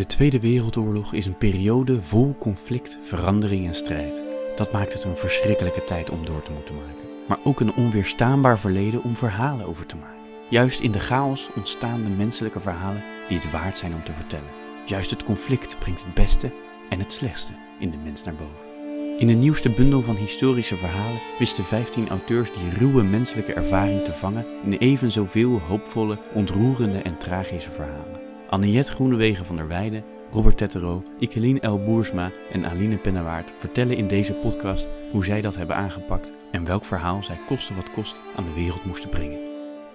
De Tweede Wereldoorlog is een periode vol conflict, verandering en strijd. Dat maakt het een verschrikkelijke tijd om door te moeten maken. Maar ook een onweerstaanbaar verleden om verhalen over te maken. Juist in de chaos ontstaan de menselijke verhalen die het waard zijn om te vertellen. Juist het conflict brengt het beste en het slechtste in de mens naar boven. In de nieuwste bundel van historische verhalen wisten 15 auteurs die ruwe menselijke ervaring te vangen in even zoveel hoopvolle, ontroerende en tragische verhalen. Anniette Groenewegen van der Weijden, Robert Tettero, Ikeline L. Boersma en Aline Pennewaard vertellen in deze podcast hoe zij dat hebben aangepakt en welk verhaal zij koste wat kost aan de wereld moesten brengen.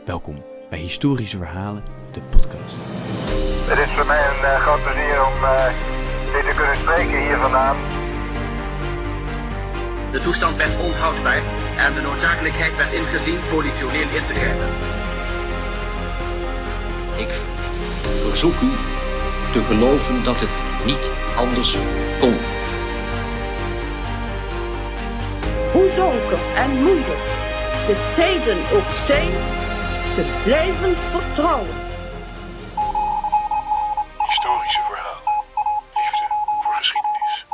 Welkom bij Historische Verhalen, de podcast. Het is voor mij een uh, groot plezier om uh, dit te kunnen spreken hier vandaan. De toestand werd onhoudbaar en de noodzakelijkheid werd ingezien politioneel in te grijpen. Ik verzoek u te geloven dat het niet anders kon. Hoe donker en moeilijk de tijden ook zijn, te blijven vertrouwen. Historische verhalen. Liefde voor geschiedenis.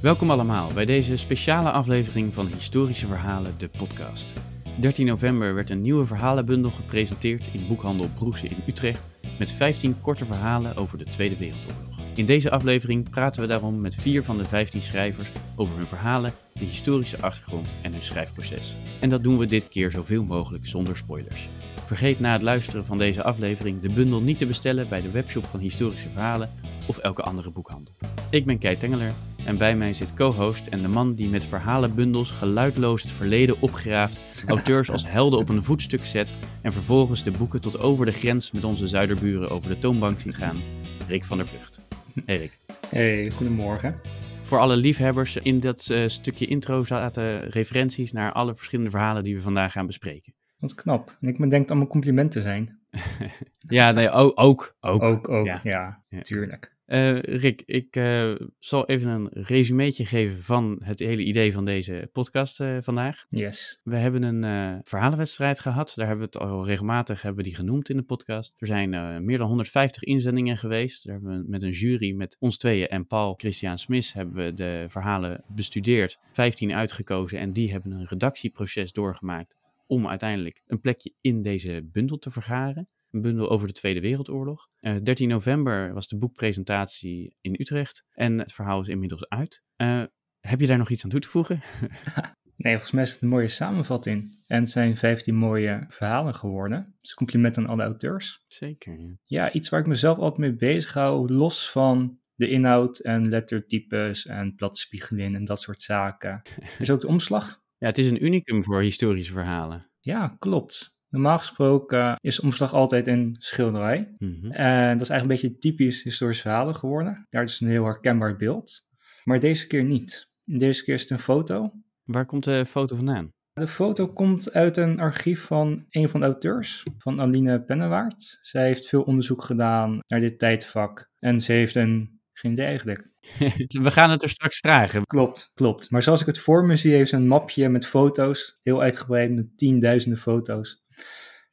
Welkom allemaal bij deze speciale aflevering van Historische Verhalen, de podcast. 13 november werd een nieuwe verhalenbundel gepresenteerd in boekhandel Broese in Utrecht met 15 korte verhalen over de Tweede Wereldoorlog. In deze aflevering praten we daarom met vier van de 15 schrijvers over hun verhalen, de historische achtergrond en hun schrijfproces. En dat doen we dit keer zoveel mogelijk zonder spoilers. Vergeet na het luisteren van deze aflevering de bundel niet te bestellen bij de webshop van Historische Verhalen of elke andere boekhandel. Ik ben Kei Tengeler en bij mij zit co-host en de man die met verhalenbundels geluidloos het verleden opgraaft, auteurs als helden op een voetstuk zet en vervolgens de boeken tot over de grens met onze zuiderburen over de toonbank ziet gaan, Rick van der Vlucht. Hey Rick. Hey, goedemorgen. Voor alle liefhebbers, in dat uh, stukje intro zaten referenties naar alle verschillende verhalen die we vandaag gaan bespreken. Wat knap. En ik me denk het allemaal complimenten zijn. ja, nee, ook. Ook, ook, ook, ook ja. ja, ja. tuurlijk. Uh, Rick, ik uh, zal even een resumeetje geven van het hele idee van deze podcast uh, vandaag. Yes. We hebben een verhalenwedstrijd gehad. Daar hebben we het al regelmatig hebben we die genoemd in de podcast. Er zijn meer dan 150 inzendingen geweest. Daar hebben we met een jury, met ons tweeën en Paul Christian Smith, hebben we de verhalen bestudeerd. 15 uitgekozen en die hebben een redactieproces doorgemaakt om uiteindelijk een plekje in deze bundel te vergaren. Een bundel over de Tweede Wereldoorlog. Uh, 13 november was de boekpresentatie in Utrecht en het verhaal is inmiddels uit. Uh, heb je daar nog iets aan toe te voegen? nee, volgens mij is het een mooie samenvatting. En het zijn 15 mooie verhalen geworden. Dus compliment aan alle auteurs. Zeker. Ja, ja iets waar ik mezelf altijd mee bezig hou, los van de inhoud en lettertypes en platspiegeling en dat soort zaken. is ook de omslag. Ja, het is een unicum voor historische verhalen. Ja, klopt. Normaal gesproken is omslag altijd een schilderij. Mm -hmm. En dat is eigenlijk een beetje typisch historisch verhalen geworden. Daar is een heel herkenbaar beeld. Maar deze keer niet. Deze keer is het een foto. Waar komt de foto vandaan? De foto komt uit een archief van een van de auteurs, van Aline Pennewaard. Zij heeft veel onderzoek gedaan naar dit tijdvak. En ze heeft een, geen idee eigenlijk, We gaan het er straks vragen. Klopt, klopt. Maar zoals ik het voor me zie, heeft ze een mapje met foto's, heel uitgebreid met tienduizenden foto's.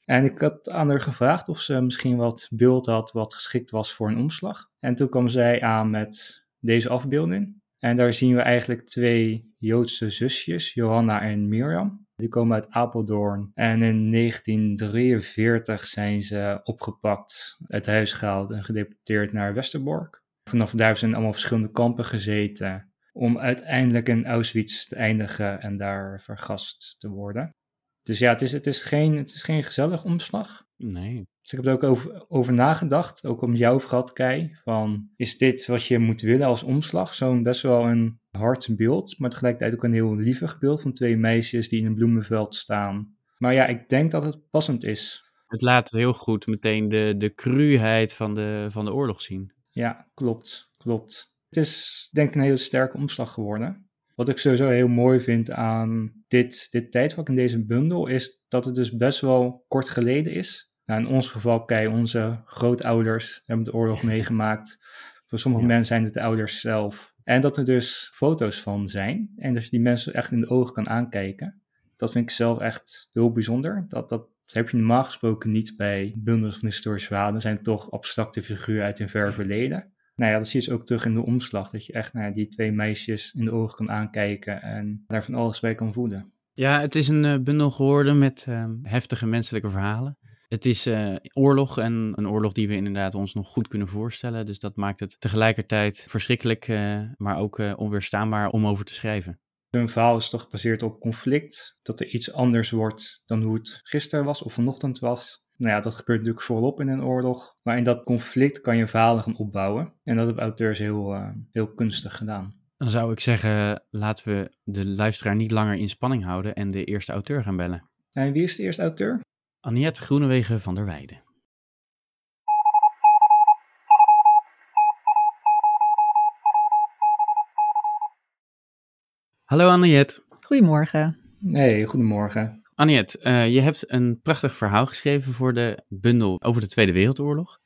En ik had aan haar gevraagd of ze misschien wat beeld had wat geschikt was voor een omslag. En toen kwam zij aan met deze afbeelding. En daar zien we eigenlijk twee Joodse zusjes, Johanna en Mirjam. Die komen uit Apeldoorn. En in 1943 zijn ze opgepakt, uit huis gehaald en gedeporteerd naar Westerbork. Vanaf daar zijn allemaal verschillende kampen gezeten om uiteindelijk in Auschwitz te eindigen en daar vergast te worden. Dus ja, het is, het is, geen, het is geen gezellig omslag. Nee. Dus ik heb er ook over, over nagedacht, ook om jou gehad, Kei, van is dit wat je moet willen als omslag? Zo'n best wel een hard beeld, maar tegelijkertijd ook een heel lievig beeld van twee meisjes die in een bloemenveld staan. Maar ja, ik denk dat het passend is. Het laat heel goed meteen de, de cruheid van de, van de oorlog zien. Ja, klopt, klopt. Het is denk ik een hele sterke omslag geworden. Wat ik sowieso heel mooi vind aan dit, dit tijdvak in deze bundel is dat het dus best wel kort geleden is. Nou, in ons geval, kijk, onze grootouders hebben de oorlog meegemaakt. Voor sommige ja. mensen zijn het de ouders zelf. En dat er dus foto's van zijn. En dat je die mensen echt in de ogen kan aankijken. Dat vind ik zelf echt heel bijzonder. Dat, dat Dat heb je normaal gesproken niet bij bundels van historische verhalen. Dat zijn toch abstracte figuren uit een ver verleden. Nou ja, dat zie je dus ook terug in de omslag. Dat je echt nou die twee meisjes in de ogen kan aankijken en daar van alles bij kan voeden. Ja, het is een uh, bundel geworden met uh, heftige menselijke verhalen. Het is uh, oorlog en een oorlog die we inderdaad ons nog goed kunnen voorstellen. Dus dat maakt het tegelijkertijd verschrikkelijk, maar ook onweerstaanbaar om over te schrijven. Een verhaal is toch gebaseerd op conflict, dat er iets anders wordt dan hoe het gisteren was of vanochtend was. Nou ja, dat gebeurt natuurlijk voorop in een oorlog. Maar in dat conflict kan je verhalen gaan opbouwen. En dat hebben auteurs heel, uh, heel kunstig gedaan. Dan zou ik zeggen, laten we de luisteraar niet langer in spanning houden en de eerste auteur gaan bellen. En wie is de eerste auteur? Aniette Groenewegen van der Weijden. Hallo Aniette. Goedemorgen. Hey, goedemorgen. Aniette, uh, je hebt een prachtig verhaal geschreven voor de bundel over de Tweede Wereldoorlog.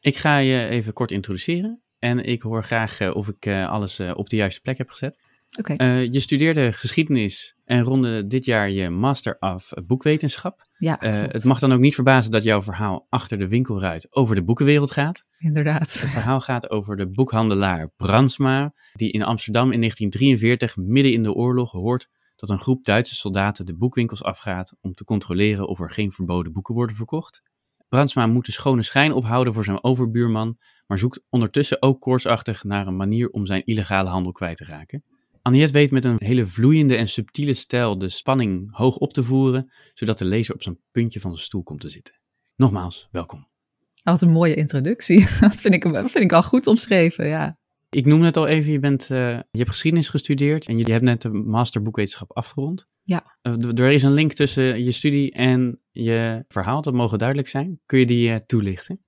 Ik ga je even kort introduceren en ik hoor graag uh, of ik uh, alles op de juiste plek heb gezet. Oké. Okay. je studeerde geschiedenis en ronde dit jaar je Master of Boekwetenschap. Ja, het mag dan ook niet verbazen dat jouw verhaal achter de winkelruit over de boekenwereld gaat. Inderdaad. Het verhaal gaat over de boekhandelaar Brandsma, die in Amsterdam in 1943 midden in de oorlog hoort dat een groep Duitse soldaten de boekwinkels afgaat om te controleren of er geen verboden boeken worden verkocht. Brandsma moet de schone schijn ophouden voor zijn overbuurman, maar zoekt ondertussen ook koortsachtig naar een manier om zijn illegale handel kwijt te raken. Anniet weet met een hele vloeiende en subtiele stijl de spanning hoog op te voeren, zodat de lezer op zijn puntje van de stoel komt te zitten. Nogmaals, welkom. Wat een mooie introductie. Dat vind ik, vind ik al goed omschreven, ja. Ik noemde het al even, je, bent, uh, je hebt geschiedenis gestudeerd en je, je hebt net de master boekwetenschap afgerond. Ja. Uh, er is een link tussen je studie en je verhaal, dat mogen duidelijk zijn. Kun je die uh, toelichten?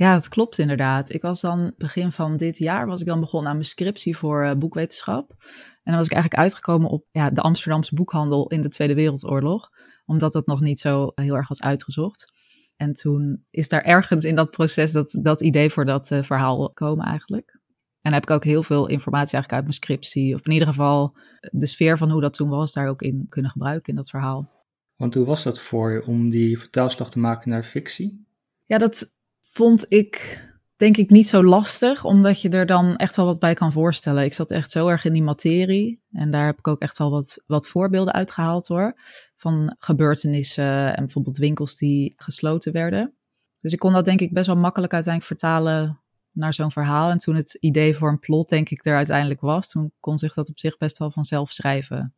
Ja, dat klopt inderdaad. Ik was dan begin van dit jaar was ik dan begonnen aan mijn scriptie voor boekwetenschap. En dan was ik eigenlijk uitgekomen op ja, de Amsterdamse boekhandel in de Tweede Wereldoorlog, omdat dat nog niet zo heel erg was uitgezocht. En toen is daar ergens in dat proces dat, dat idee voor dat verhaal komen eigenlijk. En heb ik ook heel veel informatie eigenlijk uit mijn scriptie, of in ieder geval de sfeer van hoe dat toen was, daar ook in kunnen gebruiken in dat verhaal. Want hoe was dat voor je om die vertaalslag te maken naar fictie? Ja, dat vond ik denk ik niet zo lastig, omdat je er dan echt wel wat bij kan voorstellen. Ik zat echt zo erg in die materie en daar heb ik ook echt wel wat, wat voorbeelden uitgehaald hoor. Van gebeurtenissen en bijvoorbeeld winkels die gesloten werden. Dus ik kon dat denk ik best wel makkelijk uiteindelijk vertalen naar zo'n verhaal. En toen het idee voor een plot, denk ik, er uiteindelijk was, toen kon zich dat op zich best wel vanzelf schrijven.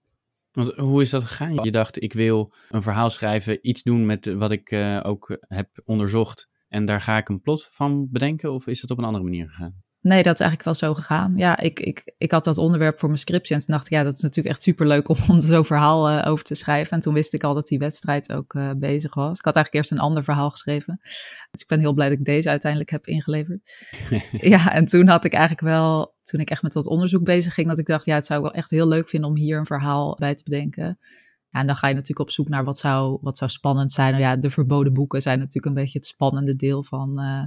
Want hoe is dat gegaan? Je dacht, ik wil een verhaal schrijven, iets doen met wat ik uh, ook heb onderzocht. En daar ga ik een plot van bedenken? Of is het op een andere manier gegaan? Nee, dat is eigenlijk wel zo gegaan. Ja, ik, ik, ik had dat onderwerp voor mijn scriptie en toen dacht ik, ja, dat is natuurlijk echt superleuk om, om zo'n verhaal uh, over te schrijven. En toen wist ik al dat die wedstrijd ook uh, bezig was. Ik had eigenlijk eerst een ander verhaal geschreven. Dus ik ben heel blij dat ik deze uiteindelijk heb ingeleverd. ja, en toen had ik eigenlijk wel, toen ik echt met dat onderzoek bezig ging, dat ik dacht, ja, het zou ik wel echt heel leuk vinden om hier een verhaal bij te bedenken. Ja, en dan ga je natuurlijk op zoek naar wat zou, wat zou spannend zijn. Nou ja, de verboden boeken zijn natuurlijk een beetje het spannende deel van, uh,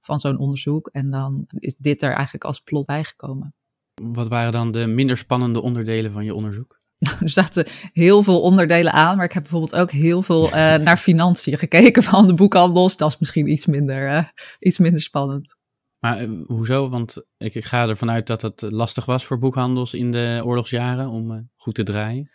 van zo'n onderzoek. En dan is dit er eigenlijk als plot bijgekomen. Wat waren dan de minder spannende onderdelen van je onderzoek? Er zaten heel veel onderdelen aan, maar ik heb bijvoorbeeld ook heel veel uh, naar financiën gekeken van de boekhandels. Dat is misschien iets minder, uh, iets minder spannend. Maar uh, hoezo? Want ik, ik, ga ervan uit dat het lastig was voor boekhandels in de oorlogsjaren om goed te draaien.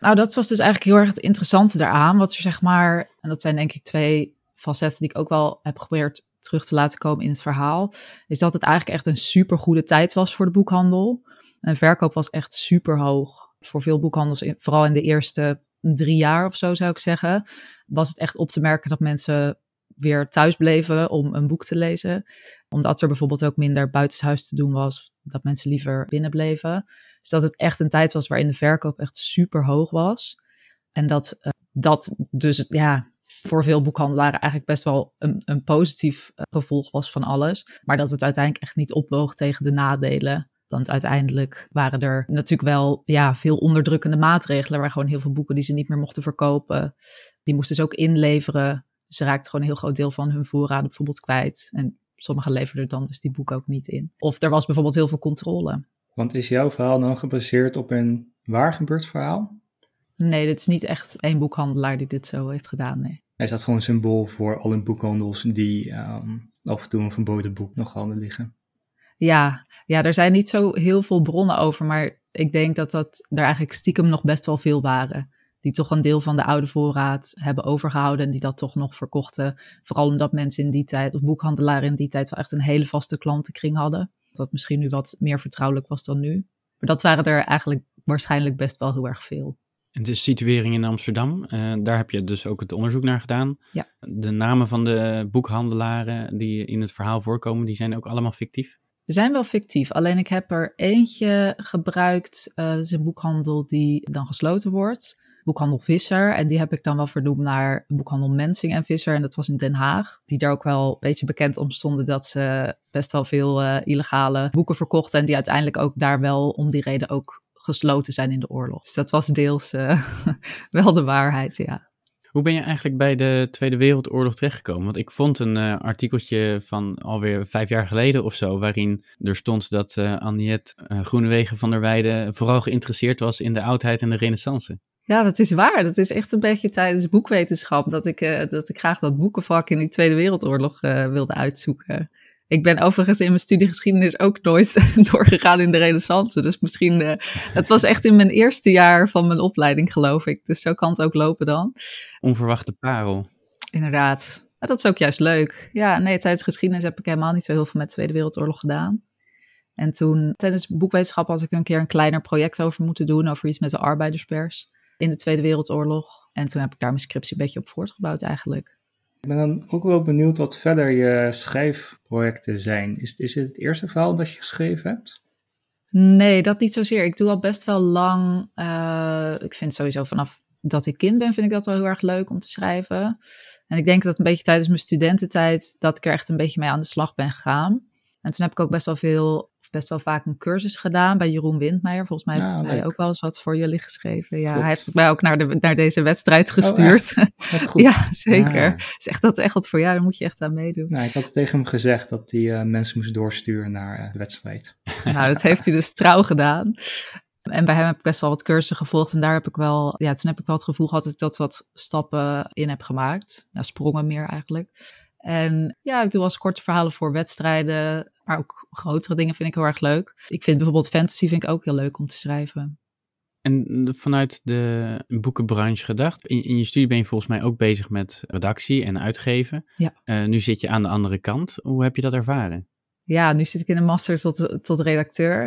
Nou, dat was dus eigenlijk heel erg het interessante daaraan. Wat er zeg maar, en dat zijn denk ik twee facetten die ik ook wel heb geprobeerd terug te laten komen in het verhaal, is dat het eigenlijk echt een super goede tijd was voor de boekhandel. En de verkoop was echt super hoog. Voor veel boekhandels, vooral in de eerste drie jaar of zo zou ik zeggen, was het echt op te merken dat mensen weer thuis bleven om een boek te lezen. Omdat er bijvoorbeeld ook minder buitenshuis te doen was, dat mensen liever binnen bleven. Dus dat het echt een tijd was waarin de verkoop echt super hoog was. En dat uh, dat dus ja, voor veel boekhandelaren eigenlijk best wel een, een positief uh, gevolg was van alles. Maar dat het uiteindelijk echt niet opwoog tegen de nadelen. Want uiteindelijk waren er natuurlijk wel ja, veel onderdrukkende maatregelen. Waren gewoon heel veel boeken die ze niet meer mochten verkopen. Die moesten ze ook inleveren. Dus ze raakten gewoon een heel groot deel van hun voorraden bijvoorbeeld kwijt. En sommigen leverden dan dus die boeken ook niet in. Of er was bijvoorbeeld heel veel controle. Want is jouw verhaal dan gebaseerd op een waar gebeurd verhaal? Nee, dit is niet echt één boekhandelaar die dit zo heeft gedaan, nee. Hij staat gewoon symbool voor alle boekhandels die ehm, af en toe een verboden boek nog hadden liggen. Ja, ja, er zijn niet zo heel veel bronnen over, maar ik denk dat dat er eigenlijk stiekem nog best wel veel waren. Die toch een deel van de oude voorraad hebben overgehouden en die dat toch nog verkochten. Vooral omdat mensen in die tijd, of boekhandelaren in die tijd, wel echt een hele vaste klantenkring hadden. Dat misschien nu wat meer vertrouwelijk was dan nu. Maar dat waren er eigenlijk waarschijnlijk best wel heel erg veel. En de situering in Amsterdam, eh, daar heb je dus ook het onderzoek naar gedaan. Ja. De namen van de boekhandelaren die in het verhaal voorkomen, die zijn ook allemaal fictief. Ze zijn wel fictief, alleen ik heb er eentje gebruikt. eh, dat is een boekhandel die dan gesloten wordt. Boekhandel Visser. En die heb ik dan wel vernoemd naar boekhandel Mensing en Visser. En dat was in Den Haag. Die daar ook wel een beetje bekend om stonden dat ze best wel veel eh, illegale boeken verkochten. En die uiteindelijk ook daar wel om die reden ook gesloten zijn in de oorlog. Dus dat was deels eh, wel de waarheid, ja. Hoe ben je eigenlijk bij de Tweede Wereldoorlog terechtgekomen? Want ik vond een eh, artikeltje van alweer vijf jaar geleden of zo, waarin er stond dat uh, Groenewegen van der Weijden vooral geïnteresseerd was in de oudheid en de renaissance. Ja, dat is waar. Dat is echt een beetje tijdens boekwetenschap dat ik, uh, dat ik graag dat boekenvak in die Tweede Wereldoorlog uh, wilde uitzoeken. Ik ben overigens in mijn studie geschiedenis ook nooit doorgegaan in de renaissance. Dus misschien, uh, het was echt in mijn eerste jaar van mijn opleiding geloof ik. Dus zo kan het ook lopen dan. Onverwachte parel. Inderdaad. Dat is ook juist leuk. Ja, nee, tijdens geschiedenis heb ik helemaal niet zo heel veel met de Tweede Wereldoorlog gedaan. En toen, tijdens boekwetenschap had ik een keer een kleiner project over moeten doen, over iets met de arbeiderspers in de Tweede Wereldoorlog. En toen heb ik daar mijn scriptie een beetje op voortgebouwd eigenlijk. Ik ben dan ook wel benieuwd wat verder je schrijfprojecten zijn. Is, is dit het eerste verhaal dat je geschreven hebt? Nee, dat niet zozeer. Ik doe al best wel lang. Uh, ik vind sowieso vanaf dat ik kind ben, vind ik dat wel heel erg leuk om te schrijven. En ik denk dat een beetje tijdens mijn studententijd dat ik er echt een beetje mee aan de slag ben gegaan. En toen heb ik ook best wel veel, best wel vaak een cursus gedaan bij Jeroen Windmeijer. Volgens mij heeft Ah, hij leuk. ook wel eens wat voor jullie geschreven. Ja, Klopt. hij heeft mij ook naar, de, naar deze wedstrijd gestuurd. Wat goed. ja, zeker. Ah. Dus echt, dat is echt wat voor jou, daar moet je echt aan meedoen. Nou, ik had tegen hem gezegd dat hij eh, mensen moest doorsturen naar eh, de wedstrijd. Nou, dat heeft hij dus trouw gedaan. En bij hem heb ik best wel wat cursussen gevolgd. En daar heb ik wel, ja, toen heb ik wel het gevoel gehad dat ik dat wat stappen in heb gemaakt. Nou, sprongen meer eigenlijk. En ja, ik doe als korte verhalen voor wedstrijden. Maar ook grotere dingen vind ik heel erg leuk. Ik vind bijvoorbeeld fantasy vind ik ook heel leuk om te schrijven. En vanuit de boekenbranche gedacht, in, in je studie ben je volgens mij ook bezig met redactie en uitgeven. Ja. Uh, nu zit je aan de andere kant. Hoe heb je dat ervaren? Ja, nu zit ik in een master tot, tot redacteur.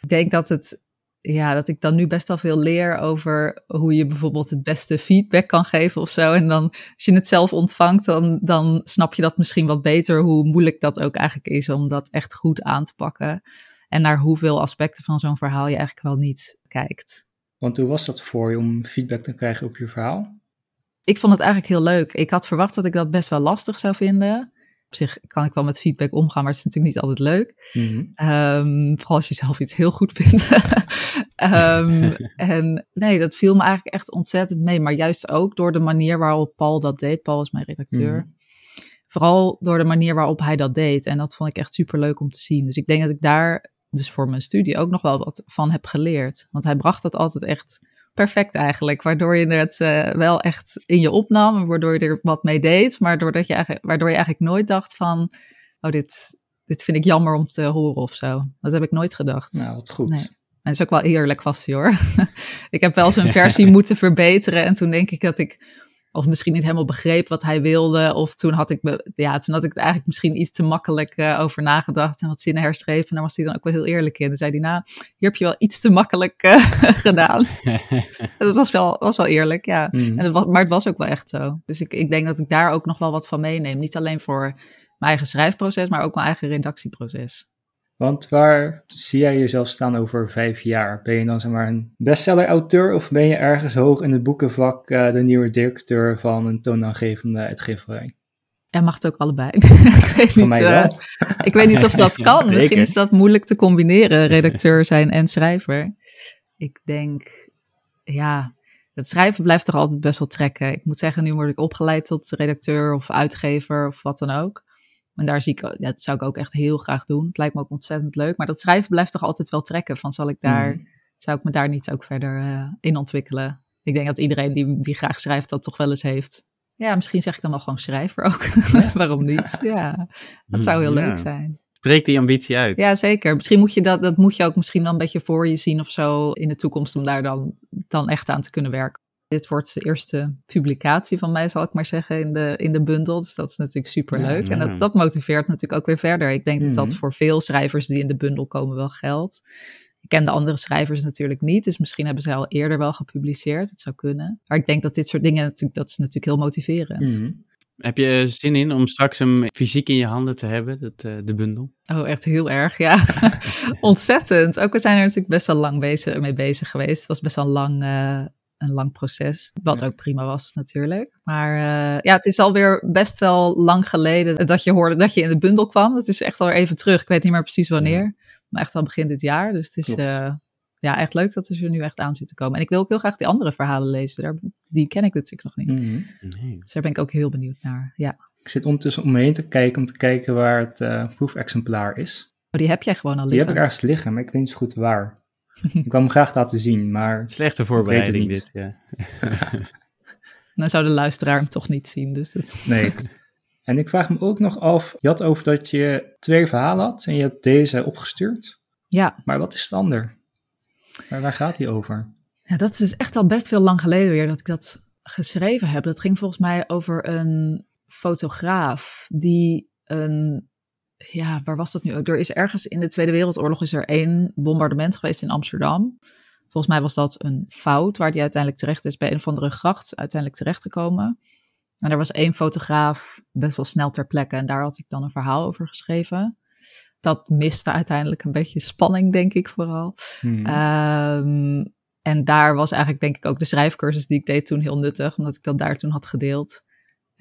Ik denk dat het ja, dat ik dan nu best wel veel leer over hoe je bijvoorbeeld het beste feedback kan geven of zo. En dan als je het zelf ontvangt, dan, dan snap je dat misschien wat beter, hoe moeilijk dat ook eigenlijk is om dat echt goed aan te pakken. En naar hoeveel aspecten van zo'n verhaal je eigenlijk wel niet kijkt. Want hoe was dat voor je om feedback te krijgen op je verhaal? Ik vond het eigenlijk heel leuk. Ik had verwacht dat ik dat best wel lastig zou vinden op zich kan ik wel met feedback omgaan, maar het is natuurlijk niet altijd leuk. Mm -hmm. um, vooral als je zelf iets heel goed vindt. um, en nee, dat viel me eigenlijk echt ontzettend mee. Maar juist ook door de manier waarop Paul dat deed. Paul is mijn redacteur. Mm -hmm. Vooral door de manier waarop hij dat deed. En dat vond ik echt super leuk om te zien. Dus ik denk dat ik daar dus voor mijn studie ook nog wel wat van heb geleerd. Want hij bracht dat altijd echt perfect eigenlijk. Waardoor je het uh, wel echt in je opnam. Waardoor je er wat mee deed. Maar doordat je eigenlijk, waardoor je eigenlijk nooit dacht van... Oh, dit, dit vind ik jammer om te horen of zo. Dat heb ik nooit gedacht. Nou, wat goed. Nee. En is ook wel eerlijk was hij hoor. ik heb wel zijn versie moeten verbeteren. En toen denk ik dat ik... Of misschien niet helemaal begreep wat hij wilde. Of toen had ik, me, ja, toen had ik er eigenlijk misschien iets te makkelijk uh, over nagedacht. En wat zinnen herschreven. En daar was hij dan ook wel heel eerlijk in. Dan zei hij, nou, hier heb je wel iets te makkelijk uh, gedaan. dat was wel, was wel eerlijk, ja. Mhm. Mm. En het was, maar het was ook wel echt zo. Dus ik, ik denk dat ik daar ook nog wel wat van meeneem. Niet alleen voor mijn eigen schrijfproces, maar ook mijn eigen redactieproces. Want waar zie jij jezelf staan over vijf jaar? Ben je dan zeg maar een bestseller-auteur of ben je ergens hoog in het boekenvak uh, de nieuwe directeur van een toonaangevende uitgeverij? Er mag het ook allebei. ik, weet niet, uh, ik weet niet of dat kan. Misschien is dat moeilijk te combineren, redacteur zijn en schrijver. Ik denk, ja, het schrijven blijft toch altijd best wel trekken. Ik moet zeggen, nu word ik opgeleid tot redacteur of uitgever of wat dan ook. En daar zie ik, ja, dat zou ik ook echt heel graag doen. Het lijkt me ook ontzettend leuk. Maar dat schrijven blijft toch altijd wel trekken. Van zal ik daar, Mm. zou ik me daar niet ook verder uh, in ontwikkelen? Ik denk dat iedereen die, die graag schrijft dat toch wel eens heeft. Ja, misschien zeg ik dan wel gewoon schrijver ook. Waarom niet? Ja, dat zou heel Ja. leuk zijn. Spreek die ambitie uit. Ja, zeker. Misschien moet je dat, dat moet je ook misschien wel een beetje voor je zien of zo in de toekomst om daar dan, dan echt aan te kunnen werken. Dit wordt de eerste publicatie van mij, zal ik maar zeggen, in de, in de bundel. Dus dat is natuurlijk super leuk. Ja, en dat, dat motiveert natuurlijk ook weer verder. Ik denk dat dat Mhm. voor veel schrijvers die in de bundel komen wel geldt. Ik ken de andere schrijvers natuurlijk niet, dus misschien hebben zij al eerder wel gepubliceerd. Het zou kunnen. Maar ik denk dat dit soort dingen natuurlijk, dat is natuurlijk heel motiverend. Mhm. Heb je zin in om straks hem fysiek in je handen te hebben, dat, eh, de bundel? Oh, echt heel erg, ja. Ontzettend. Ook we zijn er natuurlijk best wel lang bezig, mee bezig geweest. Het was best wel een lang, eh, een lang proces. Wat ook prima was natuurlijk. Maar eh, ja, het is alweer best wel lang geleden dat je hoorde dat je in de bundel kwam. Dat is echt al even terug. Ik weet niet meer precies wanneer. Maar echt al begin dit jaar. Dus het is eh, ja, echt leuk dat ze er nu echt aan zitten komen. En ik wil ook heel graag die andere verhalen lezen. Daar, die ken ik natuurlijk nog niet. Mhm. Nee. Dus daar ben ik ook heel benieuwd naar. Ja. Ik zit ondertussen om me heen te kijken om te kijken waar het eh, proefexemplaar is. Oh, die heb jij gewoon al Die heb liggen. ik ergens liggen, maar ik weet niet zo goed waar. Ik wil hem graag laten zien, maar Slechte voorbereiding het dit, niet. ja. Dan zou de luisteraar hem toch niet zien. Dus dat... nee. En ik vraag me ook nog af, je had over dat je twee verhalen had en je hebt deze opgestuurd. Ja, Maar wat is het ander? Waar, waar gaat die over? Ja, dat is dus echt al best veel lang geleden weer dat ik dat geschreven heb. Dat ging volgens mij over een fotograaf die een. Ja, waar was dat nu ook? Er is ergens in de Tweede Wereldoorlog is er één bombardement geweest in Amsterdam. Volgens mij was dat een fout waar die uiteindelijk terecht is bij een of andere gracht uiteindelijk terechtgekomen. En er was één fotograaf best wel snel ter plekke en daar had ik dan een verhaal over geschreven. Dat miste uiteindelijk een beetje spanning, denk ik vooral. Hmm. Ehm, en daar was eigenlijk denk ik ook de schrijfcursus die ik deed toen heel nuttig, omdat ik dat daar toen had gedeeld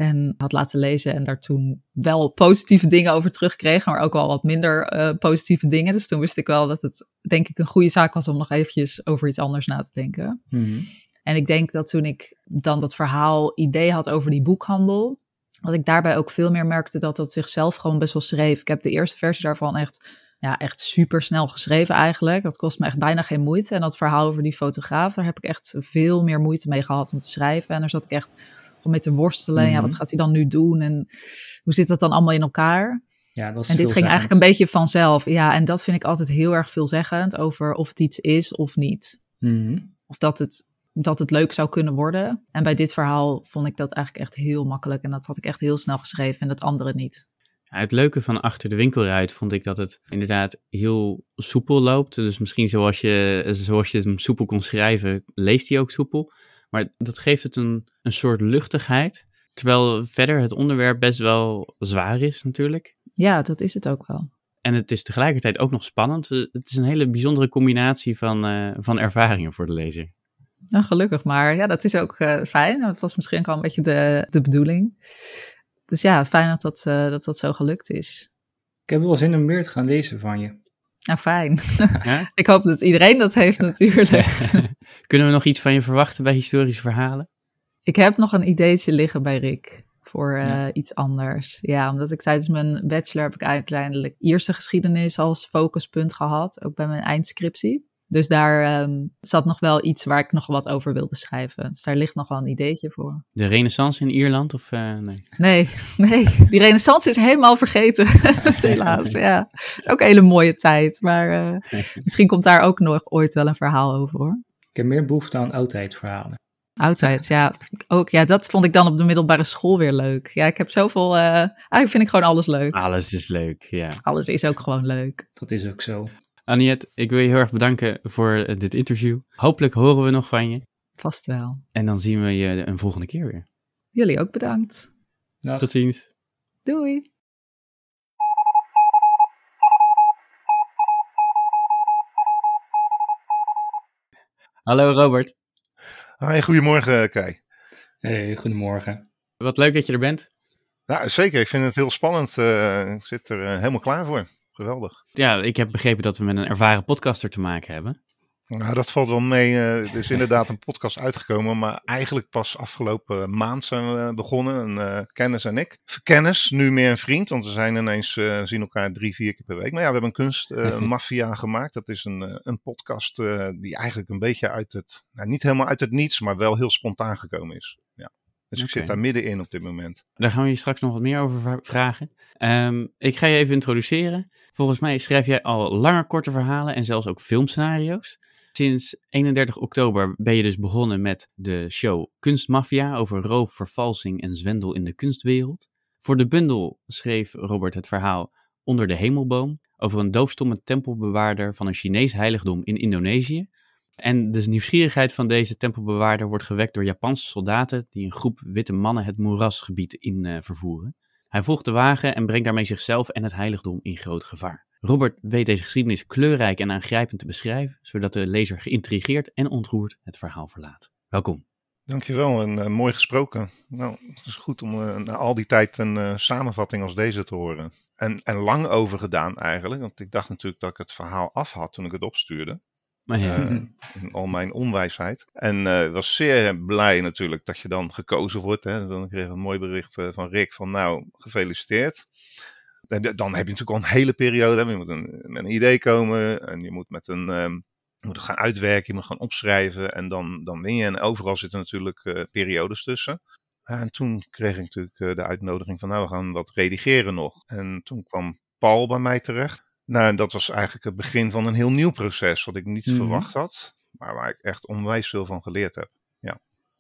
en had laten lezen en daar toen wel positieve dingen over terugkreeg, maar ook wel wat minder eh, positieve dingen. Dus toen wist ik wel dat het denk ik een goede zaak was om nog eventjes over iets anders na te denken. Mhm. En ik denk dat toen ik dan dat verhaal idee had over die boekhandel, dat ik daarbij ook veel meer merkte dat dat zichzelf gewoon best wel schreef. Ik heb de eerste versie daarvan echt, ja, echt super snel geschreven eigenlijk. Dat kost me echt bijna geen moeite. En dat verhaal over die fotograaf, daar heb ik echt veel meer moeite mee gehad om te schrijven. En daar zat ik echt gewoon mee te worstelen. Ja, Mhm. wat gaat hij dan nu doen? En hoe zit dat dan allemaal in elkaar? Ja, dat is En dit ging eigenlijk een beetje vanzelf. Ja, en dat vind ik altijd heel erg veelzeggend over of het iets is of niet Mhm. of dat het, dat het leuk zou kunnen worden. En bij dit verhaal vond ik dat eigenlijk echt heel makkelijk. En dat had ik echt heel snel geschreven en dat andere niet. Het leuke van achter de winkelruit vond ik dat het inderdaad heel soepel loopt. Dus misschien zoals je, zoals je hem soepel kon schrijven, leest hij ook soepel. Maar dat geeft het een, een soort luchtigheid. Terwijl verder het onderwerp best wel zwaar is natuurlijk. Ja, dat is het ook wel. En het is tegelijkertijd ook nog spannend. Het is een hele bijzondere combinatie van, eh, van ervaringen voor de lezer. Nou, gelukkig maar. Ja, dat is ook eh, fijn. Dat was misschien ook al een beetje de, de bedoeling. Dus ja, fijn dat dat, eh, dat dat zo gelukt is. Ik heb wel zin om meer te gaan lezen van je. Nou, fijn. Ja? ik hoop dat iedereen dat heeft natuurlijk. Kunnen we nog iets van je verwachten bij historische verhalen? Ik heb nog een ideetje liggen bij Rick voor eh, Ja. iets anders. Ja, omdat ik tijdens mijn bachelor heb ik uiteindelijk Ierse geschiedenis als focuspunt gehad, ook bij mijn eindscriptie. Dus daar ehm, zat nog wel iets waar ik nog wat over wilde schrijven. Dus daar ligt nog wel een ideetje voor. De renaissance in Ierland? Of, eh, nee? Nee, nee, die renaissance is helemaal vergeten, helaas. Ja, het is ook een hele mooie tijd, maar eh, misschien komt daar ook nog ooit wel een verhaal over hoor. Ik heb meer behoefte aan oudheidverhalen. Oudheid, ja. Ook, ja, dat vond ik dan op de middelbare school weer leuk. Ja, ik heb zoveel... eh eigenlijk vind ik gewoon alles leuk. Alles is leuk, ja. Alles is ook gewoon leuk. Dat is ook zo. Aniet, ik wil je heel erg bedanken voor eh, dit interview. Hopelijk horen we nog van je. Vast wel. En dan zien we je een volgende keer weer. Jullie ook bedankt. Dag. Tot ziens. Doei. Hallo Robert. Hi, goedemorgen Kai. Hey, goedemorgen. Wat leuk dat je er bent. Ja, zeker. Ik vind het heel spannend. eh, ik zit er eh, helemaal klaar voor. Geweldig. Ja, ik heb begrepen dat we met een ervaren podcaster te maken hebben. Nou, dat valt wel mee. eh, er is inderdaad een podcast uitgekomen, maar eigenlijk pas afgelopen maand zijn we begonnen. Een eh, kennis en ik. Kennis, nu meer een vriend, want we zijn ineens, eh, zien elkaar drie, vier keer per week. Maar ja, we hebben een kunstmafia gemaakt. Dat is een, een podcast die eigenlijk een beetje uit het, nou, niet helemaal uit het niets, maar wel heel spontaan gekomen is. Ja. Dus ik zit daar middenin op dit moment. Daar gaan we je straks nog wat meer over vra- vragen. Ehm, ik ga je even introduceren. Volgens mij schrijf jij al langer korte verhalen en zelfs ook filmscenario's. Sinds 31 oktober ben je dus begonnen met de show Kunstmafia over roof, vervalsing en zwendel in de kunstwereld. Voor de bundel schreef Robert het verhaal Onder de Hemelboom over een doofstomme tempelbewaarder van een Chinees heiligdom in Indonesië. En de nieuwsgierigheid van deze tempelbewaarder wordt gewekt door Japanse soldaten die een groep witte mannen het moerasgebied in eh, vervoeren. Hij volgt de wagen en brengt daarmee zichzelf en het heiligdom in groot gevaar. Robert weet deze geschiedenis kleurrijk en aangrijpend te beschrijven, zodat de lezer geïntrigeerd en ontroerd het verhaal verlaat. Welkom. Dankjewel en eh, mooi gesproken. Nou, het is goed om eh, na al die tijd een eh, samenvatting als deze te horen. En, en lang over gedaan eigenlijk, want ik dacht natuurlijk dat ik het verhaal af had toen ik het opstuurde. Ja, eh, in al mijn onwijsheid. En eh, ik was zeer blij natuurlijk dat je dan gekozen wordt. Hè. Dan kreeg ik een mooi bericht eh, van Rick van nou, gefeliciteerd. En Dan heb je natuurlijk al een hele periode. Hè. Je moet een, met een idee komen en je moet met een... je moet het gaan uitwerken, je moet gaan opschrijven en dan, dan win je. En overal zitten natuurlijk periodes tussen. En toen kreeg ik natuurlijk de uitnodiging van nou, we gaan wat redigeren nog. En toen kwam Paul bij mij terecht. Nou, en dat was eigenlijk het begin van een heel nieuw proces, wat ik niet Mhm. verwacht had. Maar waar ik echt onwijs veel van geleerd heb.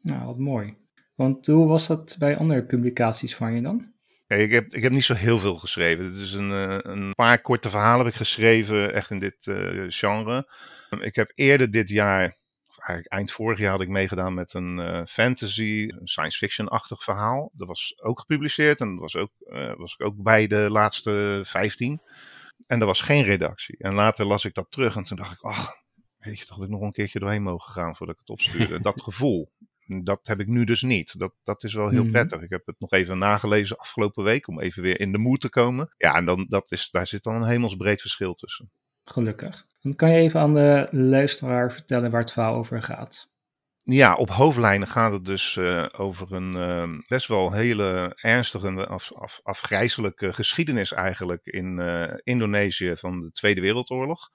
Nou, wat mooi. Want hoe was dat bij andere publicaties van je dan? Kijk, ik, heb, ik heb niet zo heel veel geschreven. Het is een, eh, een paar korte verhalen heb ik geschreven, echt in dit eh, genre. Ik heb eerder dit jaar, of eigenlijk eind vorig jaar, had ik meegedaan met een eh, fantasy, een science fiction-achtig verhaal. Dat was ook gepubliceerd en dat was, ook, was ik ook bij de laatste 15. En er was geen redactie. En later las ik dat terug en toen dacht ik, ach, weet je, toch had ik nog een keertje doorheen mogen gaan voordat ik het opstuurde. dat gevoel. Dat heb ik nu dus niet. Dat, dat is wel heel Mhm. prettig. Ik heb het nog even nagelezen afgelopen week om even weer in de moed te komen. Ja, en dan, dat is, daar zit dan een hemelsbreed verschil tussen. Gelukkig. Dan kan je even aan de luisteraar vertellen waar het verhaal over gaat. Ja, op hoofdlijnen gaat het dus eh, over een eh, best wel hele ernstige, af, af, afgrijzelijke geschiedenis eigenlijk in eh, Indonesië van de Tweede Wereldoorlog.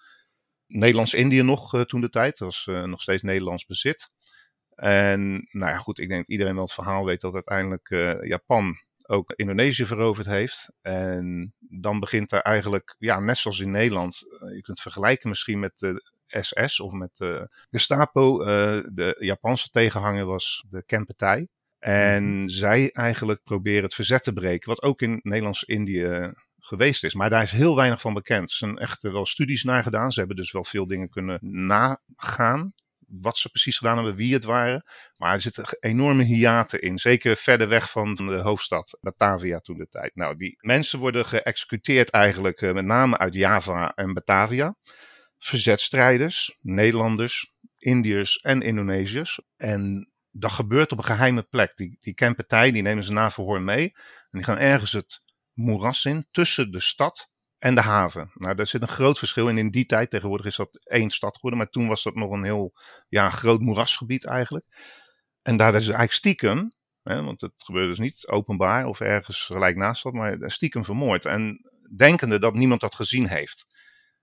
Nederlands-Indië nog eh, toen de tijd, dat was nog steeds Nederlands bezit. En nou ja, goed, ik denk dat iedereen wel het verhaal weet dat uiteindelijk Japan ook Indonesië veroverd heeft. En dan begint er eigenlijk, ja, net zoals in Nederland, je kunt het vergelijken misschien met de SS of met de Gestapo. eh, de Japanse tegenhanger was de Kempetai. En zij eigenlijk proberen het verzet te breken, wat ook in Nederlands-Indië geweest is. Maar daar is heel weinig van bekend. Er zijn echt wel studies naar gedaan. Ze hebben dus wel veel dingen kunnen nagaan. Wat ze precies gedaan hebben, wie het waren. Maar er zitten enorme hiaten in. Zeker verder weg van de hoofdstad, Batavia toen de tijd. Nou, die mensen worden geëxecuteerd eigenlijk eh, met name uit Java en Batavia. Verzetstrijders, Nederlanders, Indiërs en Indonesiërs. En dat gebeurt op een geheime plek. Die, die Kempertij, die nemen ze na verhoor mee. En die gaan ergens het moeras in tussen de stad en de haven. Nou, daar zit een groot verschil in. In die tijd, tegenwoordig is dat één stad geworden. Maar toen was dat nog een heel ja, groot moerasgebied eigenlijk. En daar werden ze eigenlijk stiekem, hè, want het gebeurde dus niet openbaar of ergens gelijk naast dat, maar stiekem vermoord. En denkende dat niemand dat gezien heeft.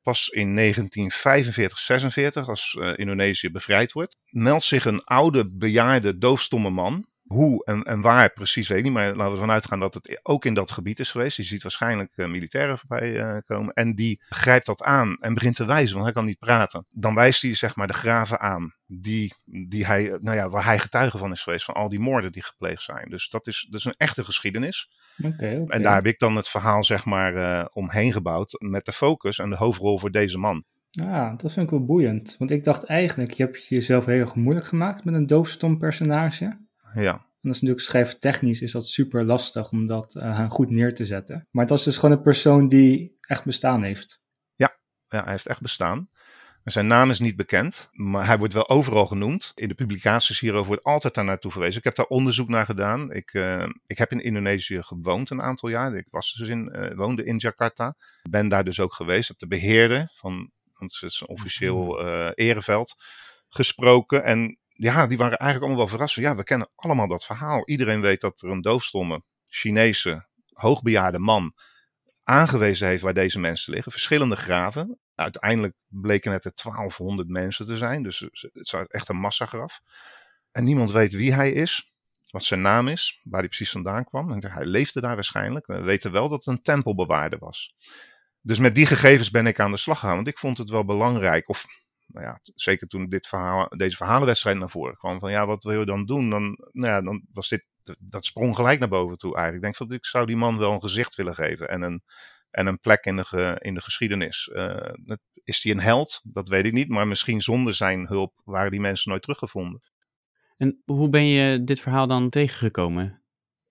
Pas in 1945, 46, als uh, Indonesië bevrijd wordt, meldt zich een oude, bejaarde, doofstomme man. Hoe en, en waar precies weet ik niet, maar laten we ervan uitgaan dat het ook in dat gebied is geweest. Je ziet waarschijnlijk uh, militairen voorbij uh, komen. En die grijpt dat aan en begint te wijzen, want hij kan niet praten. Dan wijst hij zeg maar de graven aan die, die hij, nou ja, waar hij getuige van is geweest, van al die moorden die gepleegd zijn. Dus dat is, dat is een echte geschiedenis. Okay, okay. En daar heb ik dan het verhaal zeg maar uh, omheen gebouwd met de focus en de hoofdrol voor deze man. Ja, dat vind ik wel boeiend. Want ik dacht eigenlijk, je hebt jezelf heel erg moeilijk gemaakt met een doofstom personage. Ja. En dat is natuurlijk schrijftechnisch is dat super lastig om dat uh, goed neer te zetten. Maar het was dus gewoon een persoon die echt bestaan heeft. Ja, ja hij heeft echt bestaan. Zijn naam is niet bekend, maar hij wordt wel overal genoemd. In de publicaties hierover wordt altijd daar naartoe verwezen. Ik heb daar onderzoek naar gedaan. Ik, uh, ik heb in Indonesië gewoond een aantal jaar. Ik was dus in, uh, woonde in Jakarta. Ben daar dus ook geweest. Heb de beheerder van het is een officieel uh, ereveld gesproken. En ja, die waren eigenlijk allemaal wel verrast. Ja, we kennen allemaal dat verhaal. Iedereen weet dat er een doofstomme Chinese hoogbejaarde man aangewezen heeft waar deze mensen liggen. Verschillende graven. Uiteindelijk bleken het er 1200 mensen te zijn. Dus het is echt een massagraf. En niemand weet wie hij is. wat zijn naam is, waar hij precies vandaan kwam. Hij leefde daar waarschijnlijk. We weten wel dat het een tempelbewaarder was. Dus met die gegevens ben ik aan de slag gegaan, want ik vond het wel belangrijk. Of nou ja, zeker toen dit verhaal, deze verhalenwedstrijd naar voren kwam. Van ja, wat wil je dan doen? Dan, nou ja, dan was dit, dat sprong gelijk naar boven toe eigenlijk. Ik denk van, ik zou die man wel een gezicht willen geven en een, en een plek in de, in de geschiedenis. Uh, is hij een held? Dat weet ik niet, maar misschien zonder zijn hulp waren die mensen nooit teruggevonden. En hoe ben je dit verhaal dan tegengekomen?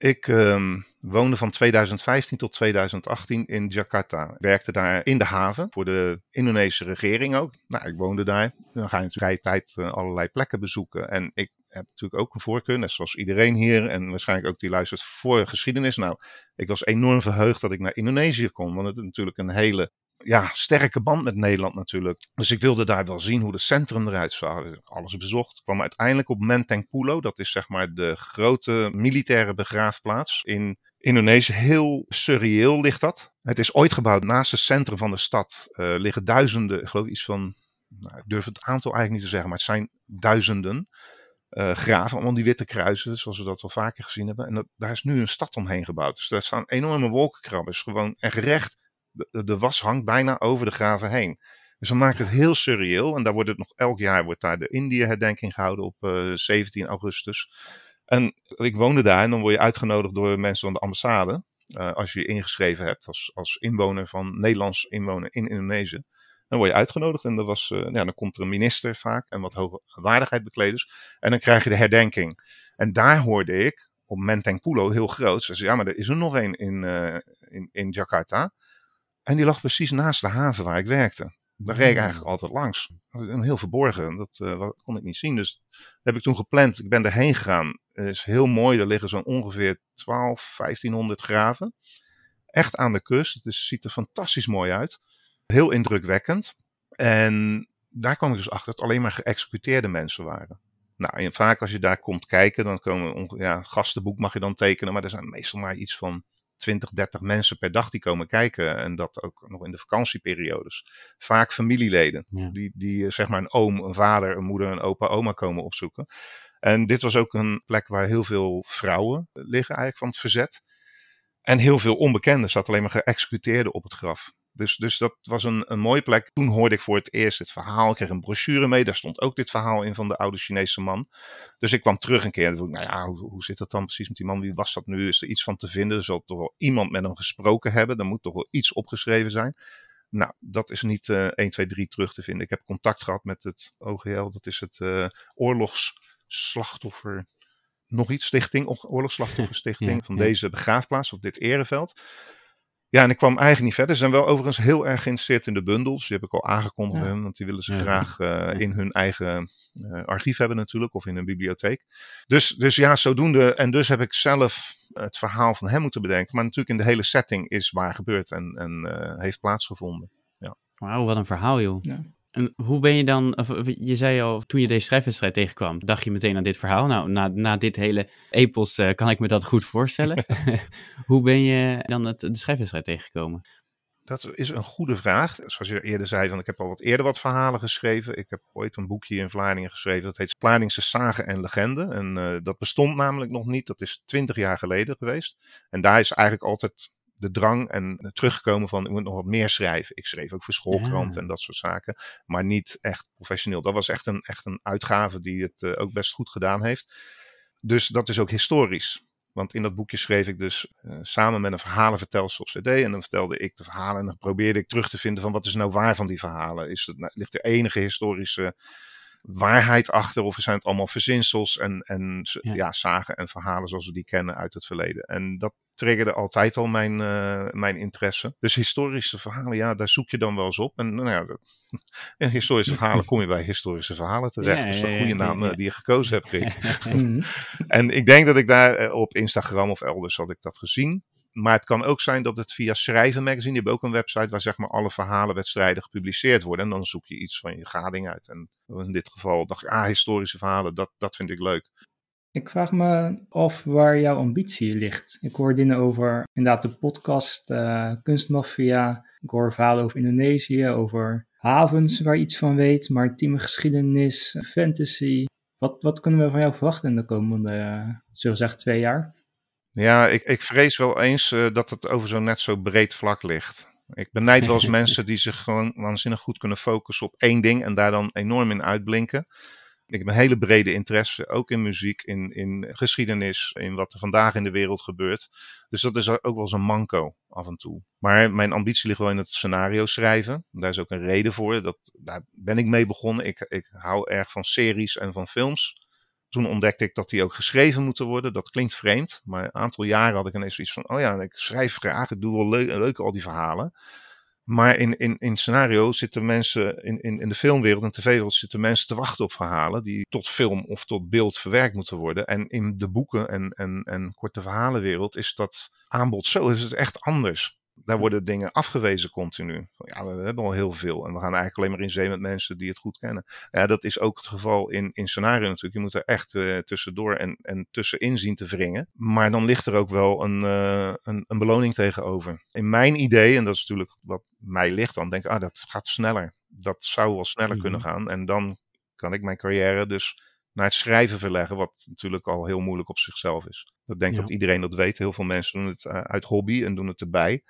Ik um, woonde van 2015 tot 2018 in Jakarta. Werkte daar in de haven voor de Indonesische regering ook. Nou, ik woonde daar. Dan ga je natuurlijk tijd uh, allerlei plekken bezoeken. En ik heb natuurlijk ook een voorkeur, net zoals iedereen hier en waarschijnlijk ook die luistert voor geschiedenis. Nou, ik was enorm verheugd dat ik naar Indonesië kon, want het is natuurlijk een hele ja, sterke band met Nederland natuurlijk. Dus ik wilde daar wel zien hoe het centrum eruit zag. Alles bezocht. Kwam uiteindelijk op Menteng Pulo. Dat is zeg maar de grote militaire begraafplaats in Indonesië. Heel surreëel ligt dat. Het is ooit gebouwd naast het centrum van de stad. Uh, liggen duizenden, ik geloof iets van, nou, ik durf het aantal eigenlijk niet te zeggen, maar het zijn duizenden. Uh, graven, allemaal die witte kruisen, zoals we dat wel vaker gezien hebben. En dat, daar is nu een stad omheen gebouwd. Dus daar staan enorme wolkenkrabbers, gewoon en gerecht de, de, was hangt bijna over de graven heen. Dus dan maakt het heel surreëel. En daar wordt het nog elk jaar wordt daar de Indië-herdenking gehouden op uh, eh, 17 augustus. En ik woonde daar en dan word je uitgenodigd door mensen van de ambassade. Uh, als je je ingeschreven hebt als, als inwoner van Nederlands inwoner in Indonesië. Dan word je uitgenodigd en er was, uh, ja, dan komt er een minister vaak en wat hoge waardigheidsbekleders. En dan krijg je de herdenking. En daar hoorde ik op Menteng Pulo heel groot. Ze zei, ja, maar er is er nog een in, in, in Jakarta. En die lag precies naast de haven waar ik werkte. Daar reed ik hmm. eigenlijk altijd langs. Heel verborgen, dat uh, kon ik niet zien. Dus dat heb ik toen gepland. Ik ben erheen gegaan. Het is heel mooi, er liggen zo'n ongeveer 12, 1500 graven. Echt aan de kust. Dus het ziet er fantastisch mooi uit. Heel indrukwekkend. En daar kwam ik dus achter dat alleen maar geëxecuteerde mensen waren. Nou, en vaak als je daar komt kijken, dan komen ja, gastenboek mag je dan tekenen, maar er zijn meestal maar iets van 20, 30 mensen per dag die komen kijken. En dat ook nog in de vakantieperiodes. Vaak familieleden. Die, die eh, zeg maar een oom, een vader, een moeder, een opa, oma komen opzoeken. En dit was ook een plek waar heel veel vrouwen liggen eigenlijk van het verzet. En heel veel onbekenden. zat alleen maar geëxecuteerden op het graf. Dus, dus dat was een, een mooie plek. Toen hoorde ik voor het eerst het verhaal. Ik kreeg een brochure mee. Daar stond ook dit verhaal in van de oude Chinese man. Dus ik kwam terug een keer. En nou ja, hoe, hoe zit dat dan precies met die man? Wie was dat nu? Is er iets van te vinden? Er zal toch wel iemand met hem gesproken hebben. Er moet toch wel iets opgeschreven zijn. Nou, dat is niet uh, 1, 2, 3 terug te vinden. Ik heb contact gehad met het OGL. Dat is het uh, oorlogsslachtoffer nog iets stichting, oorlogsslachtofferstichting ja, van deze begraafplaats op dit ereveld. Ja, en ik kwam eigenlijk niet verder. Ze zijn wel overigens heel erg geïnteresseerd in de bundels. Die heb ik al aangekondigd, ja. want die willen ze graag uh, in hun eigen uh, archief hebben natuurlijk, of in een bibliotheek. Dus, dus ja, zodoende. En dus heb ik zelf het verhaal van hem moeten bedenken. Maar natuurlijk in de hele setting is waar gebeurd en, en uh, heeft plaatsgevonden. Ja. Wauw, wat een verhaal joh. Ja. En hoe ben je dan, of, je zei al, toen je deze schrijfwedstrijd tegenkwam, dacht je meteen aan dit verhaal? Nou, na, na dit hele epos uh, kan ik me dat goed voorstellen. hoe ben je dan het, de schrijfwedstrijd tegengekomen? Dat is een goede vraag. Zoals je eerder zei, van, ik heb al wat eerder wat verhalen geschreven. Ik heb ooit een boekje in Vlaardingen geschreven. Dat heet Vlaardingse Zagen en Legende. En uh, dat bestond namelijk nog niet. Dat is twintig jaar geleden geweest. En daar is eigenlijk altijd de drang en teruggekomen van ik moet nog wat meer schrijven. Ik schreef ook voor schoolkrant en dat soort zaken, maar niet echt professioneel. Dat was echt een, echt een uitgave die het uh, ook best goed gedaan heeft. Dus dat is ook historisch. Want in dat boekje schreef ik dus uh, samen met een verhalenvertelster op CD. En dan vertelde ik de verhalen en dan probeerde ik terug te vinden van wat is nou waar van die verhalen. Is het, nou, ligt er enige historische waarheid achter of zijn het allemaal verzinsels en, en ja. ja. zagen en verhalen zoals we die kennen uit het verleden. En dat triggerde altijd al mijn, uh, mijn interesse. Dus historische verhalen, ja, daar zoek je dan wel eens op. En nou ja, in historische verhalen kom je bij historische verhalen terecht. Ja, is een goede naam uh, die je gekozen hebt, Rick. Mhm. en ik denk dat ik daar uh, op Instagram of elders had ik dat gezien. Maar het kan ook zijn dat het via Schrijven Magazine, die hebben ook een website waar zeg maar alle verhalenwedstrijden gepubliceerd worden. En dan zoek je iets van je gading uit. En in dit geval dacht ik, ah, historische verhalen, dat, dat vind ik leuk. Ik vraag me af waar jouw ambitie ligt. Ik hoor dingen over inderdaad de podcast, uh, kunstmafia. Ik hoor verhalen over Indonesië, over havens waar je iets van weet, maritieme geschiedenis, fantasy. Wat, wat kunnen we van jou verwachten in de komende, uh, we zeggen, twee jaar? Ja, ik, ik vrees wel eens uh, dat het over zo'n net zo breed vlak ligt. Ik benijd wel eens mensen die zich gewoon waanzinnig goed kunnen focussen op één ding en daar dan enorm in uitblinken. Ik heb een hele brede interesse, ook in muziek, in, in geschiedenis, in wat er vandaag in de wereld gebeurt. Dus dat is ook wel eens een manco af en toe. Maar mijn ambitie ligt wel in het scenario schrijven. Daar is ook een reden voor. Dat, daar ben ik mee begonnen. Ik, ik hou erg van series en van films. Toen ontdekte ik dat die ook geschreven moeten worden. Dat klinkt vreemd, maar een aantal jaren had ik ineens zoiets van: oh ja, ik schrijf graag, ik doe wel leuk, leuk al die verhalen. Maar in, in, in scenario zitten mensen, in, in, in de filmwereld en tv-wereld zitten mensen te wachten op verhalen die tot film of tot beeld verwerkt moeten worden. En in de boeken en, en, en korte verhalenwereld is dat aanbod zo, is het echt anders. Daar worden dingen afgewezen continu. Ja, we hebben al heel veel en we gaan eigenlijk alleen maar in zee met mensen die het goed kennen. Ja, dat is ook het geval in, in scenario natuurlijk. Je moet er echt uh, tussendoor en, en tussenin zien te wringen. Maar dan ligt er ook wel een, uh, een, een beloning tegenover. In mijn idee, en dat is natuurlijk wat mij ligt, dan denk ik, ah, dat gaat sneller. Dat zou wel sneller kunnen gaan. En dan kan ik mijn carrière dus naar het schrijven verleggen, wat natuurlijk al heel moeilijk op zichzelf is. Ik denk ja. dat iedereen dat weet. Heel veel mensen doen het uh, uit hobby en doen het erbij.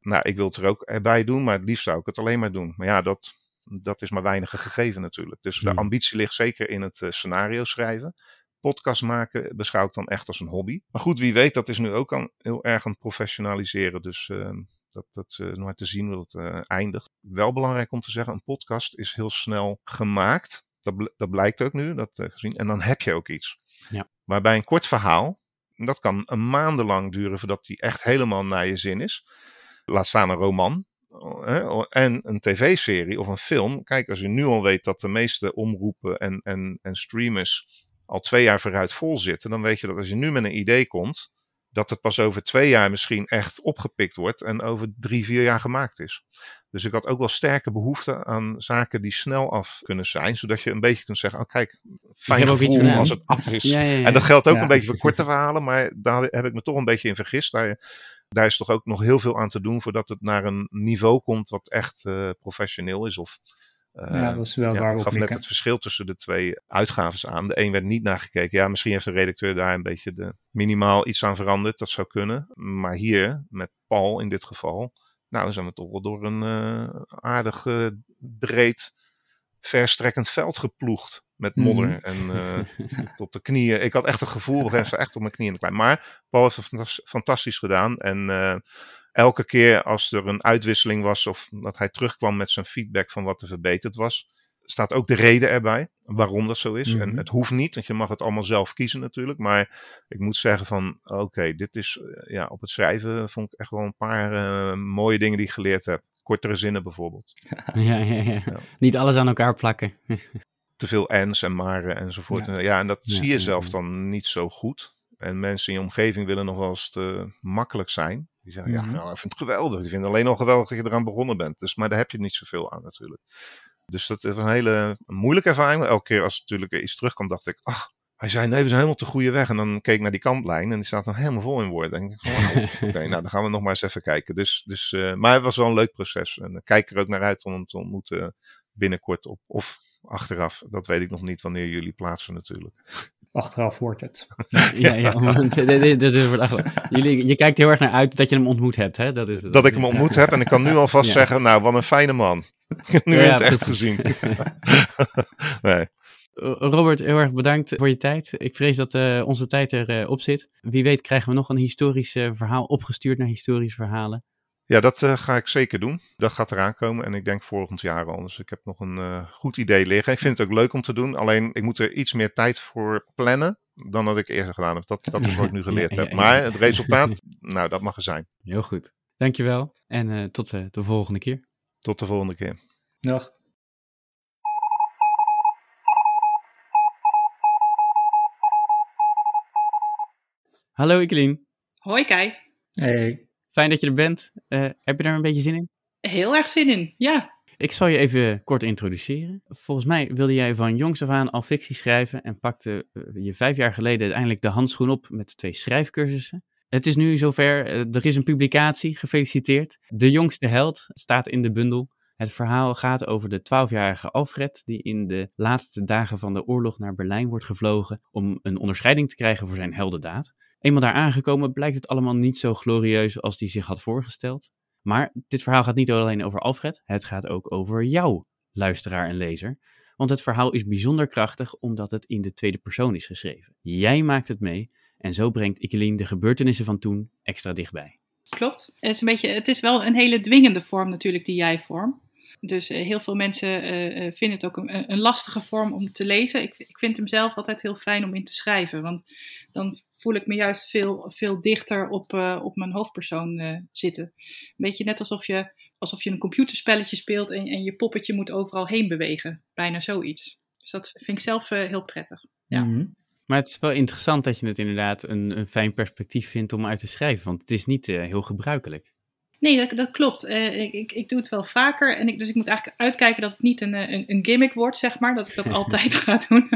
Nou, ik wil het er ook erbij doen, maar het liefst zou ik het alleen maar doen. Maar ja, dat, dat is maar weinig gegeven natuurlijk. Dus de ambitie ligt zeker in het uh, scenario schrijven. Podcast maken beschouw ik dan echt als een hobby. Maar goed, wie weet, dat is nu ook aan, heel erg aan het professionaliseren. Dus uh, dat, dat uh, nog maar te zien hoe het eindigt. Wel belangrijk om te zeggen, een podcast is heel snel gemaakt. Dat, dat blijkt ook nu, dat gezien. En dan heb je ook iets. Ja. Maar bij een kort verhaal, dat kan een maandenlang duren voordat die echt helemaal naar je zin is laat staan een roman en een tv-serie of een film. Kijk, als je nu al weet dat de meeste omroepen en, en, en streamers al twee jaar vooruit vol zitten, dan weet je dat als je nu met een idee komt, dat het pas over twee jaar misschien echt opgepikt wordt en over drie, vier jaar gemaakt is. Dus ik had ook wel sterke behoefte aan zaken die snel af kunnen zijn, zodat je een beetje kunt zeggen, oh kijk, fijn gevoel als het af is. Ja, ja, ja. En dat geldt ook een beetje voor korte verhalen, maar daar heb ik me toch een beetje in vergist. Daar daar is toch ook nog heel veel aan te doen voordat het naar een niveau komt wat echt uh, professioneel is. Of, ja, dat is wel ja, waar Ik gaf net het verschil tussen de twee uitgaves aan. De een werd niet nagekeken. Ja, misschien heeft de redacteur daar een beetje de, minimaal iets aan veranderd. Dat zou kunnen. Maar hier, met Paul in dit geval, nou zijn we toch wel door een uh, aardig breed verstrekkend veld geploegd met modder mm. en uh, tot de knieën. Ik had echt een gevoel, we zijn echt op mijn knieën klein. Maar Paul heeft het fantastisch gedaan. En elke keer als er een uitwisseling was of dat hij terugkwam met zijn feedback van wat er verbeterd was, staat ook de reden erbij waarom dat zo is. Mm -hmm. En Mhm. het hoeft niet, want je mag het allemaal zelf kiezen natuurlijk. Maar ik moet zeggen van, oké, okay, dit is, uh, ja, op het schrijven vond ik echt wel een paar uh, mooie dingen die ik geleerd heb. Kortere zinnen bijvoorbeeld. ja, ja, ja, ja. Niet alles aan elkaar plakken. Te veel ens en maren enzovoort. Ja, ja en dat ja, zie je zelf dan niet zo goed. En mensen in je omgeving willen nog wel eens te makkelijk zijn. Die zeggen, ja, nou, ik vind het geweldig. Die vinden alleen al geweldig dat je eraan begonnen bent. Dus, maar daar heb je niet zoveel aan natuurlijk. Dus dat is een hele moeilijke ervaring. Elke keer als natuurlijk iets terugkwam, dacht ik, ach, hij zei nee, we zijn helemaal te goede weg. En dan keek ik naar die kantlijn en die staat dan helemaal vol in woorden. En ik dacht, oké, okay, nou dan gaan we nog maar eens even kijken. Dus, dus, uh, maar het was wel een leuk proces. En ik kijk er ook naar uit om hem te ontmoeten binnenkort op. Of achteraf, dat weet ik nog niet wanneer jullie plaatsen natuurlijk. Achteraf wordt het. ja, ja, want dit is jullie, je kijkt heel erg naar uit dat je hem ontmoet hebt, hè? Dat, is, dat ik hem ontmoet heb en ik kan nu alvast ja. zeggen, nou, wat een fijne man. nu ja, in het echt gezien. nee. Robert, heel erg bedankt voor je tijd. Ik vrees dat uh, onze tijd erop uh, op zit. Wie weet krijgen we nog een historisch uh, verhaal opgestuurd naar historische verhalen. Ja, dat uh, ga ik zeker doen. Dat gaat eraan komen en ik denk volgend jaar al. Dus ik heb nog een uh, goed idee liggen. Ik vind het ook leuk om te doen. Alleen ik moet er iets meer tijd voor plannen dan dat ik eerder gedaan heb. Dat, dat is wat ik nu geleerd ja, ja, ja, heb. Maar het resultaat, nou, dat mag er zijn. Heel goed. Dankjewel en uh, tot de volgende keer. Tot de volgende keer. Dag. Hallo Ikelien. Hoi Kai. Hey. Fijn dat je er bent. Uh, heb je daar een beetje zin in? Heel erg zin in, ja. Ik zal je even kort introduceren. Volgens mij wilde jij van jongs af aan al fictie schrijven en pakte uh, je vijf jaar geleden uiteindelijk de handschoen op met twee schrijfcursussen. Het is nu zover, uh, er is een publicatie, gefeliciteerd. De jongste held staat in de bundel. Het verhaal gaat over de 12-jarige Alfred, die in de laatste dagen van de oorlog naar Berlijn wordt gevlogen om een onderscheiding te krijgen voor zijn heldendaad. Eenmaal daar aangekomen blijkt het allemaal niet zo glorieus als hij zich had voorgesteld. Maar dit verhaal gaat niet alleen over Alfred, het gaat ook over jou, luisteraar en lezer. Want het verhaal is bijzonder krachtig omdat het in de tweede persoon is geschreven. Jij maakt het mee en zo brengt Ikelien de gebeurtenissen van toen extra dichtbij. Klopt. Het is, een beetje, het is wel een hele dwingende vorm natuurlijk, die jij-vorm. Dus uh, heel veel mensen uh, vinden het ook een, een, lastige vorm om te lezen. Ik, ik, vind hem zelf altijd heel fijn om in te schrijven. Want dan voel ik me juist veel, veel dichter op, uh, op mijn hoofdpersoon zitten. Een beetje net alsof je, alsof je een computerspelletje speelt en, en je poppetje moet overal heen bewegen. Bijna zoiets. Dus dat vind ik zelf heel prettig. Ja. -hmm. Maar het is wel interessant dat je het inderdaad een, een fijn perspectief vindt om uit te schrijven. Want het is niet heel gebruikelijk. Nee, dat, dat klopt. Uh, ik, ik, ik, doe het wel vaker. En ik, dus ik moet eigenlijk uitkijken dat het niet een, een, een gimmick wordt, zeg maar. Dat ik dat altijd ga doen.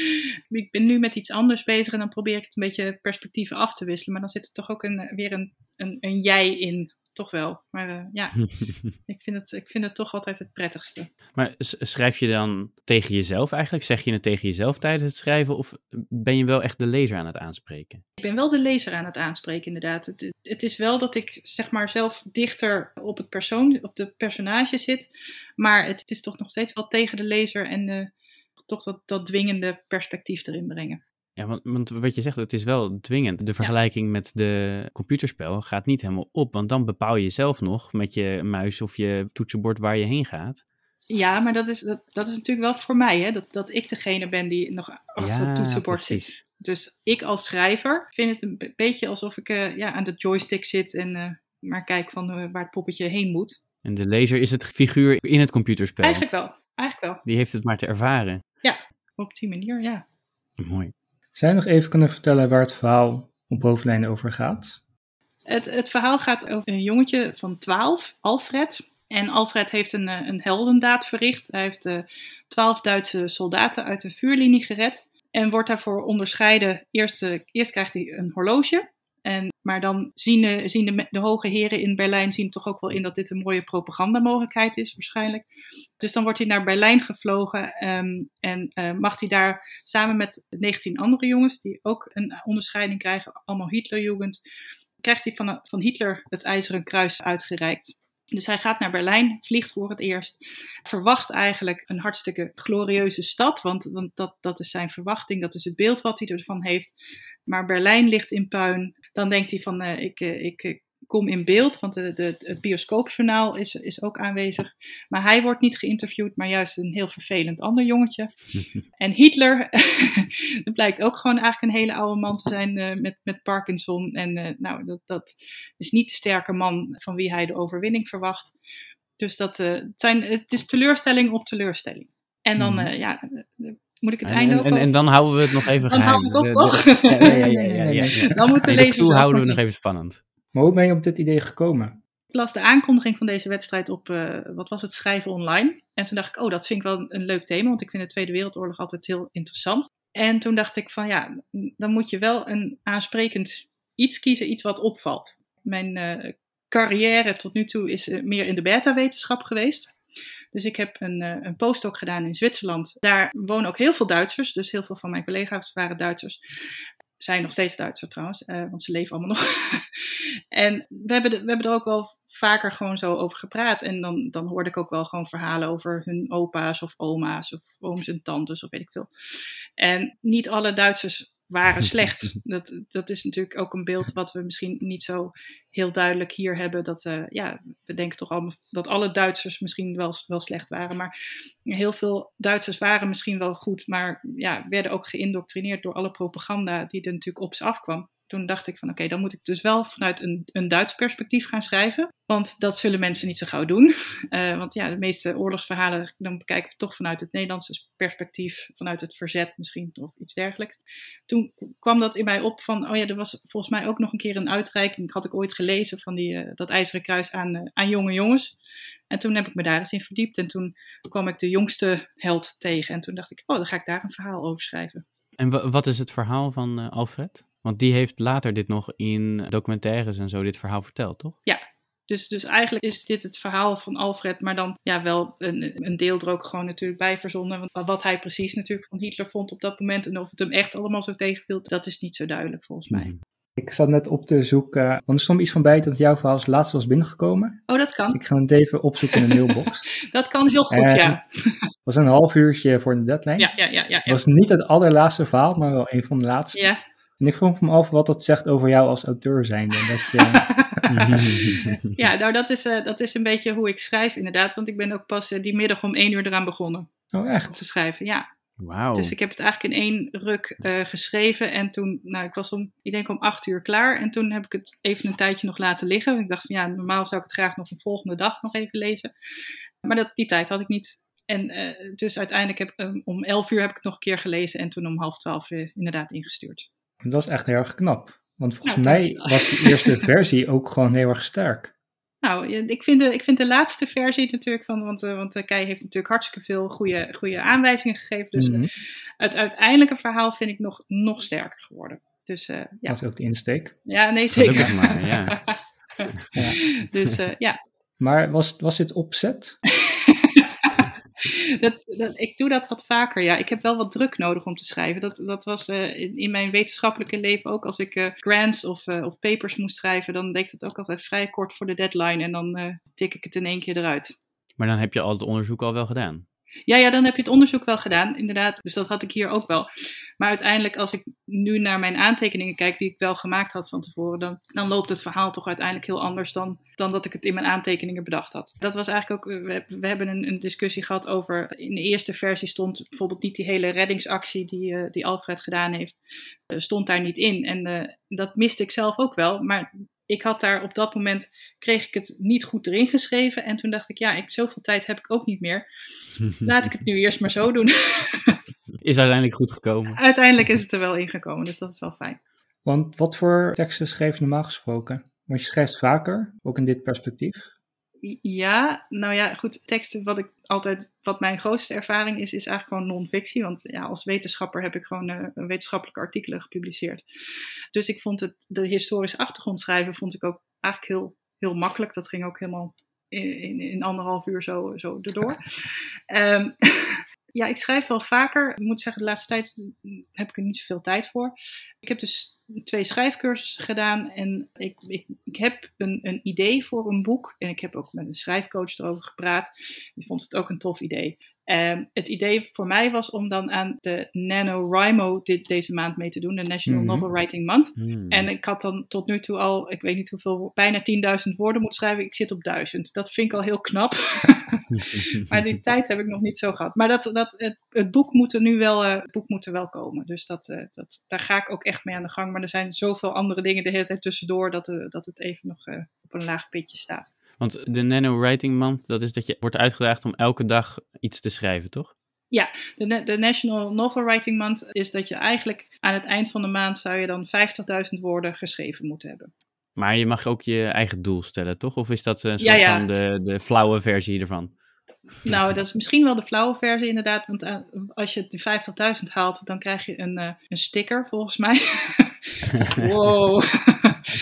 ik ben nu met iets anders bezig en dan probeer ik het een beetje perspectieven af te wisselen. Maar dan zit er toch ook een, weer een, een, een jij in. Toch wel. Maar uh, ja, ik, vind het, ik vind het toch altijd het prettigste. Maar schrijf je dan tegen jezelf eigenlijk? Zeg je het tegen jezelf tijdens het schrijven? Of ben je wel echt de lezer aan het aanspreken? Ik ben wel de lezer aan het aanspreken, inderdaad. Het, het is wel dat ik zeg maar zelf dichter op het persoon, op de personage zit. Maar het, is toch nog steeds wel tegen de lezer en de, toch dat, dat dwingende perspectief erin brengen. Ja, want, want, wat je zegt, het is wel dwingend. De vergelijking ja. met de computerspel gaat niet helemaal op, want dan bepaal je zelf nog met je muis of je toetsenbord waar je heen gaat. Ja, maar dat is, dat, dat is natuurlijk wel voor mij, hè? Dat, dat ik degene ben die nog achter ja, het toetsenbord precies. zit. Dus ik als schrijver vind het een beetje alsof ik uh, ja, aan de joystick zit en uh, maar kijk van uh, waar het poppetje heen moet. En de lezer is het figuur in het computerspel? Eigenlijk wel, eigenlijk wel. Die heeft het maar te ervaren? Ja, op die manier, ja. Mooi. Zou je nog even kunnen vertellen waar het verhaal op bovenlijnen over gaat? Het, het verhaal gaat over een jongetje van 12, Alfred. En Alfred heeft een, een heldendaad verricht. Hij heeft uh, 12 Duitse soldaten uit de vuurlinie gered. En wordt daarvoor onderscheiden. Eerst, uh, eerst krijgt hij een horloge. En, maar dan zien, de, zien de, de, hoge heren in Berlijn zien toch ook wel in dat dit een mooie propagandamogelijkheid is, waarschijnlijk. Dus dan wordt hij naar Berlijn gevlogen um, en uh, mag hij daar samen met 19 andere jongens, die ook een onderscheiding krijgen, allemaal Hitlerjugend, krijgt hij van, van Hitler het IJzeren Kruis uitgereikt. Dus hij gaat naar Berlijn, vliegt voor het eerst. Verwacht eigenlijk een hartstikke glorieuze stad, want, want dat, dat is zijn verwachting, dat is het beeld wat hij ervan heeft. Maar Berlijn ligt in puin. Dan denkt hij van, uh, ik, uh, ik kom in beeld, want de, de, het bioscoopjournaal is, is ook aanwezig. Maar hij wordt niet geïnterviewd, maar juist een heel vervelend ander jongetje. en Hitler, dat blijkt ook gewoon eigenlijk een hele oude man te zijn uh, met, met Parkinson. En uh, nou, dat, dat is niet de sterke man van wie hij de overwinning verwacht. Dus dat, uh, het, zijn, het is teleurstelling op teleurstelling. En dan, mm. ja, moet ik het en, einde en, ook en, en, dan houden we het nog even dan geheim. Dan houden we het op, toch? Ja, ja, ja, Dan moet de Nee, lezer clue zelf houden we nog even spannend. Maar hoe ben je op dit idee gekomen? Ik las de aankondiging van deze wedstrijd op, uh, wat was het, schrijven online. En toen dacht ik, oh, dat vind ik wel een leuk thema, want ik vind de Tweede Wereldoorlog altijd heel interessant. En toen dacht ik van, ja, dan moet je wel een aansprekend iets kiezen, iets wat opvalt. Mijn uh, carrière tot nu toe is uh, meer in de beta-wetenschap geweest. Dus ik heb een, uh, een postdoc gedaan in Zwitserland. Daar wonen ook heel veel Duitsers, dus heel veel van mijn collega's waren Duitsers zijn nog steeds Duitser trouwens, uh, want ze leven allemaal nog. en we hebben, we hebben er ook wel vaker gewoon zo over gepraat. En dan, dan hoorde ik ook wel gewoon verhalen over hun opa's of oma's of ooms en tantes of weet ik veel. En niet alle Duitsers waren slecht. Dat, dat is natuurlijk ook een beeld wat we misschien niet zo heel duidelijk hier hebben. Dat uh, ja, we denken toch allemaal dat alle Duitsers misschien wel, wel slecht waren. Maar heel veel Duitsers waren misschien wel goed, maar ja, werden ook geïndoctrineerd door alle propaganda die er natuurlijk op ze afkwam. Toen dacht ik van oké, dan moet ik dus wel vanuit een, een Duits perspectief gaan schrijven. Want dat zullen mensen niet zo gauw doen. Uh, want ja, de meeste oorlogsverhalen, dan bekijken we toch vanuit het Nederlandse perspectief, vanuit het verzet misschien of iets dergelijks. Toen kwam dat in mij op van, oh ja, er was volgens mij ook nog een keer een uitreiking, had ik ooit gelezen van die, uh, dat IJzeren Kruis aan, uh, aan jonge jongens. En toen heb ik me daar eens in verdiept en toen kwam ik de jongste held tegen. En toen dacht ik, oh, dan ga ik daar een verhaal over schrijven. En wat is het verhaal van Alfred? Want die heeft later dit nog in documentaires en zo dit verhaal verteld, toch? Ja, Dus, dus eigenlijk is dit het verhaal van Alfred, maar dan ja, wel een, een deel er ook gewoon natuurlijk bij verzonnen. Want wat hij precies natuurlijk van Hitler vond op dat moment en of het hem echt allemaal zo tegenviel, dat is niet zo duidelijk volgens mij. Mhm. Ik zat net op te zoeken, want er stond iets van bij dat jouw verhaal als laatste was binnengekomen. Oh, dat Dus kan. ik ga het even opzoeken in de mailbox. Dat kan heel goed, Eh, ja. Het was een half uurtje voor de deadline. Ja, ja, ja, ja. Het ja. was niet het allerlaatste verhaal, maar wel een van de laatste. ja. En ik vroeg me af wat dat zegt over jou als auteur zijnde. Dat je, ja, nou dat is, eh, dat is een beetje hoe ik schrijf inderdaad. Want ik ben ook pas eh, die middag om één uur eraan begonnen oh echt? te schrijven. Ja, Wauw. dus ik heb het eigenlijk in één ruk eh, geschreven. En toen, nou ik was om, ik denk om acht uur klaar. En toen heb ik het even een tijdje nog laten liggen. Want ik dacht van ja, normaal zou ik het graag nog een volgende dag nog even lezen. Maar dat, die tijd had ik niet. En eh, dus uiteindelijk heb eh, om elf uur heb ik het nog een keer gelezen. En toen om half twaalf eh, inderdaad ingestuurd. Dat is echt heel erg knap. Want volgens Nou, mij was de eerste versie ook gewoon heel erg sterk. Nou, ik vind, de, ik vind de laatste versie natuurlijk van, want, eh, want eh, Kei heeft natuurlijk hartstikke veel goede, goede aanwijzingen gegeven. Dus eh, Mhm. het uiteindelijke verhaal vind ik nog, nog sterker geworden. Dus eh, ja. Dat is ook de insteek. ja, nee zeker. Gelukkig maar, ja. Ja. dus eh, ja, Maar was, was dit opzet? dat, ik doe dat wat vaker. Ja, ik heb wel wat druk nodig om te schrijven. Dat, dat was eh, in, mijn wetenschappelijke leven ook. Als ik eh, grants of, eh, of papers moest schrijven, dan deed ik dat ook altijd vrij kort voor de deadline. En dan tik ik het in één keer eruit. Maar dan heb je al het onderzoek al wel gedaan. Ja, ja, dan heb je het onderzoek wel gedaan, inderdaad. Dus dat had ik hier ook wel. Maar uiteindelijk, als ik nu naar mijn aantekeningen kijk, die ik wel gemaakt had van tevoren, dan, dan loopt het verhaal toch uiteindelijk heel anders dan, dan dat ik het in mijn aantekeningen bedacht had. Dat was eigenlijk ook, we, hebben een, een discussie gehad over, in de eerste versie stond bijvoorbeeld niet die hele reddingsactie die, eh, die Alfred gedaan heeft, eh, stond daar niet in. En eh, dat miste ik zelf ook wel, maar ik had daar op dat moment, kreeg ik het niet goed erin geschreven. En toen dacht ik, ja, ik, zoveel tijd heb ik ook niet meer. Laat ik het nu eerst maar zo doen. Is uiteindelijk goed gekomen. Uiteindelijk is het er wel ingekomen, dus dat is wel fijn. Want wat voor teksten schreef je normaal gesproken? Want je schrijft vaker, ook in dit perspectief. Ja, nou ja, goed, teksten wat ik altijd, wat mijn grootste ervaring is, is eigenlijk gewoon non-fictie. Want ja, als wetenschapper heb ik gewoon uh, wetenschappelijke artikelen gepubliceerd. Dus ik vond het, de historische achtergrond schrijven, vond ik ook eigenlijk heel, heel makkelijk. Dat ging ook helemaal in, in, in anderhalf uur zo, zo erdoor. um, ja, ik schrijf wel vaker. Ik moet zeggen, de laatste tijd heb ik er niet zoveel tijd voor. Ik heb dus twee schrijfcursussen gedaan en ik, ik, heb een, een idee voor een boek. En ik heb ook met een schrijfcoach erover gepraat. Die vond het ook een tof idee. Um, het idee voor mij was om dan aan de NaNoWriMo dit, deze maand mee te doen, de National mm -hmm. Novel Writing Month. Mm -hmm. En ik had dan tot nu toe al, ik weet niet hoeveel, bijna 10.000 woorden moeten schrijven. Ik zit op 1000. Dat vind ik al heel knap. maar die tijd heb ik nog niet zo gehad. Maar dat, dat, het, het boek, moet er nu wel, uh, boek moet er wel komen. Dus dat, uh, dat, daar ga ik ook echt mee aan de gang. Maar er zijn zoveel andere dingen de hele tijd tussendoor dat, uh, dat het even nog op een laag pitje staat. Want de NaNoWriting Month, dat is dat je wordt uitgedaagd om elke dag iets te schrijven, toch? Ja, de, de National Novel Writing Month is dat je eigenlijk aan het eind van de maand zou je dan 50.000 woorden geschreven moeten hebben. Maar je mag ook je eigen doel stellen, toch? Of is dat een soort ja, ja. van de, de flauwe versie ervan? Nou, dat is misschien wel de flauwe versie inderdaad. Want uh, als je de 50.000 haalt, dan krijg je een, uh, een sticker, volgens mij. wow.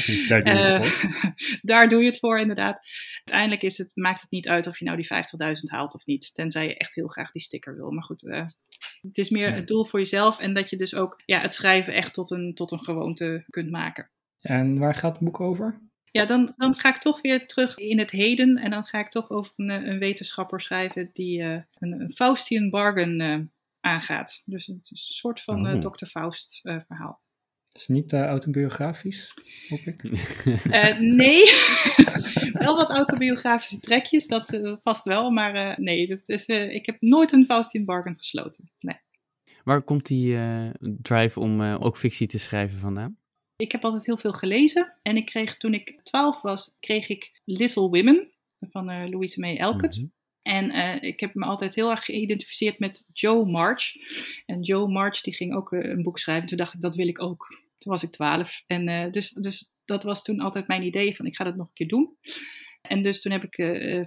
Daar doe je het voor. Uh, daar doe je het voor, inderdaad. Uiteindelijk is het, maakt het niet uit of je nou die 50.000 haalt of niet. Tenzij je echt heel graag die sticker wil. Maar goed, uh, het is meer het doel voor jezelf. En dat je dus ook ja, het schrijven echt tot een, tot een gewoonte kunt maken. En waar gaat het boek over? Ja, dan, dan ga ik toch weer terug in het heden. En dan ga ik toch over een, een wetenschapper schrijven die uh, een, een Faustian bargain aangaat. Dus een soort van Oh. Dr. Faust verhaal. Dus niet autobiografisch, hoop ik? nee, wel wat autobiografische trekjes, dat vast wel. Maar nee, dat is, ik heb nooit een Faustian bargain gesloten. Nee. Waar komt die drive om ook fictie te schrijven vandaan? Ik heb altijd heel veel gelezen. En ik kreeg toen ik 12 was, kreeg ik Little Women van uh, Louise May Alcott. Mm -hmm. En uh, ik heb me altijd heel erg geïdentificeerd met Joe March. En Joe March die ging ook uh, een boek schrijven. Toen dacht ik, dat wil ik ook. Toen was ik 12. En dus, dus dat was toen altijd mijn idee van, ik ga dat nog een keer doen. En dus toen heb ik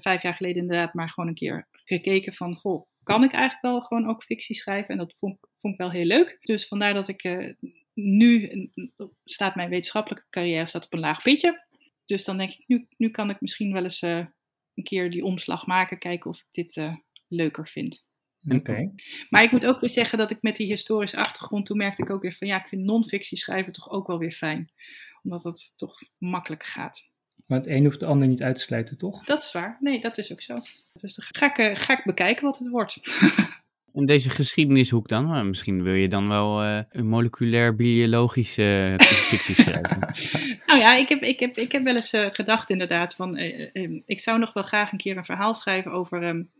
vijf jaar geleden inderdaad maar gewoon een keer gekeken van, goh, kan ik eigenlijk wel gewoon ook fictie schrijven? En dat vond, vond ik wel heel leuk. Dus vandaar dat ik nu staat mijn wetenschappelijke carrière staat op een laag pitje. dus dan denk ik, nu, nu kan ik misschien wel eens eh, een keer die omslag maken, kijken of ik dit eh, leuker vind. Oké. Maar ik moet ook weer zeggen dat ik met die historische achtergrond, toen merkte ik ook weer van ja, ik vind non-fictie schrijven toch ook wel weer fijn. Omdat het toch makkelijk gaat. Maar het een hoeft de ander niet uit te sluiten, toch? Dat is waar. Nee, dat is ook zo. Dus dan ga ik, eh, ga ik bekijken wat het wordt. En deze geschiedenishoek dan? Maar misschien wil je dan wel eh, een moleculair biologische uh, fictie schrijven. nou ja, ik heb, ik heb, ik heb wel eens uh, gedacht inderdaad van, ik zou nog wel graag een keer een verhaal schrijven over, um,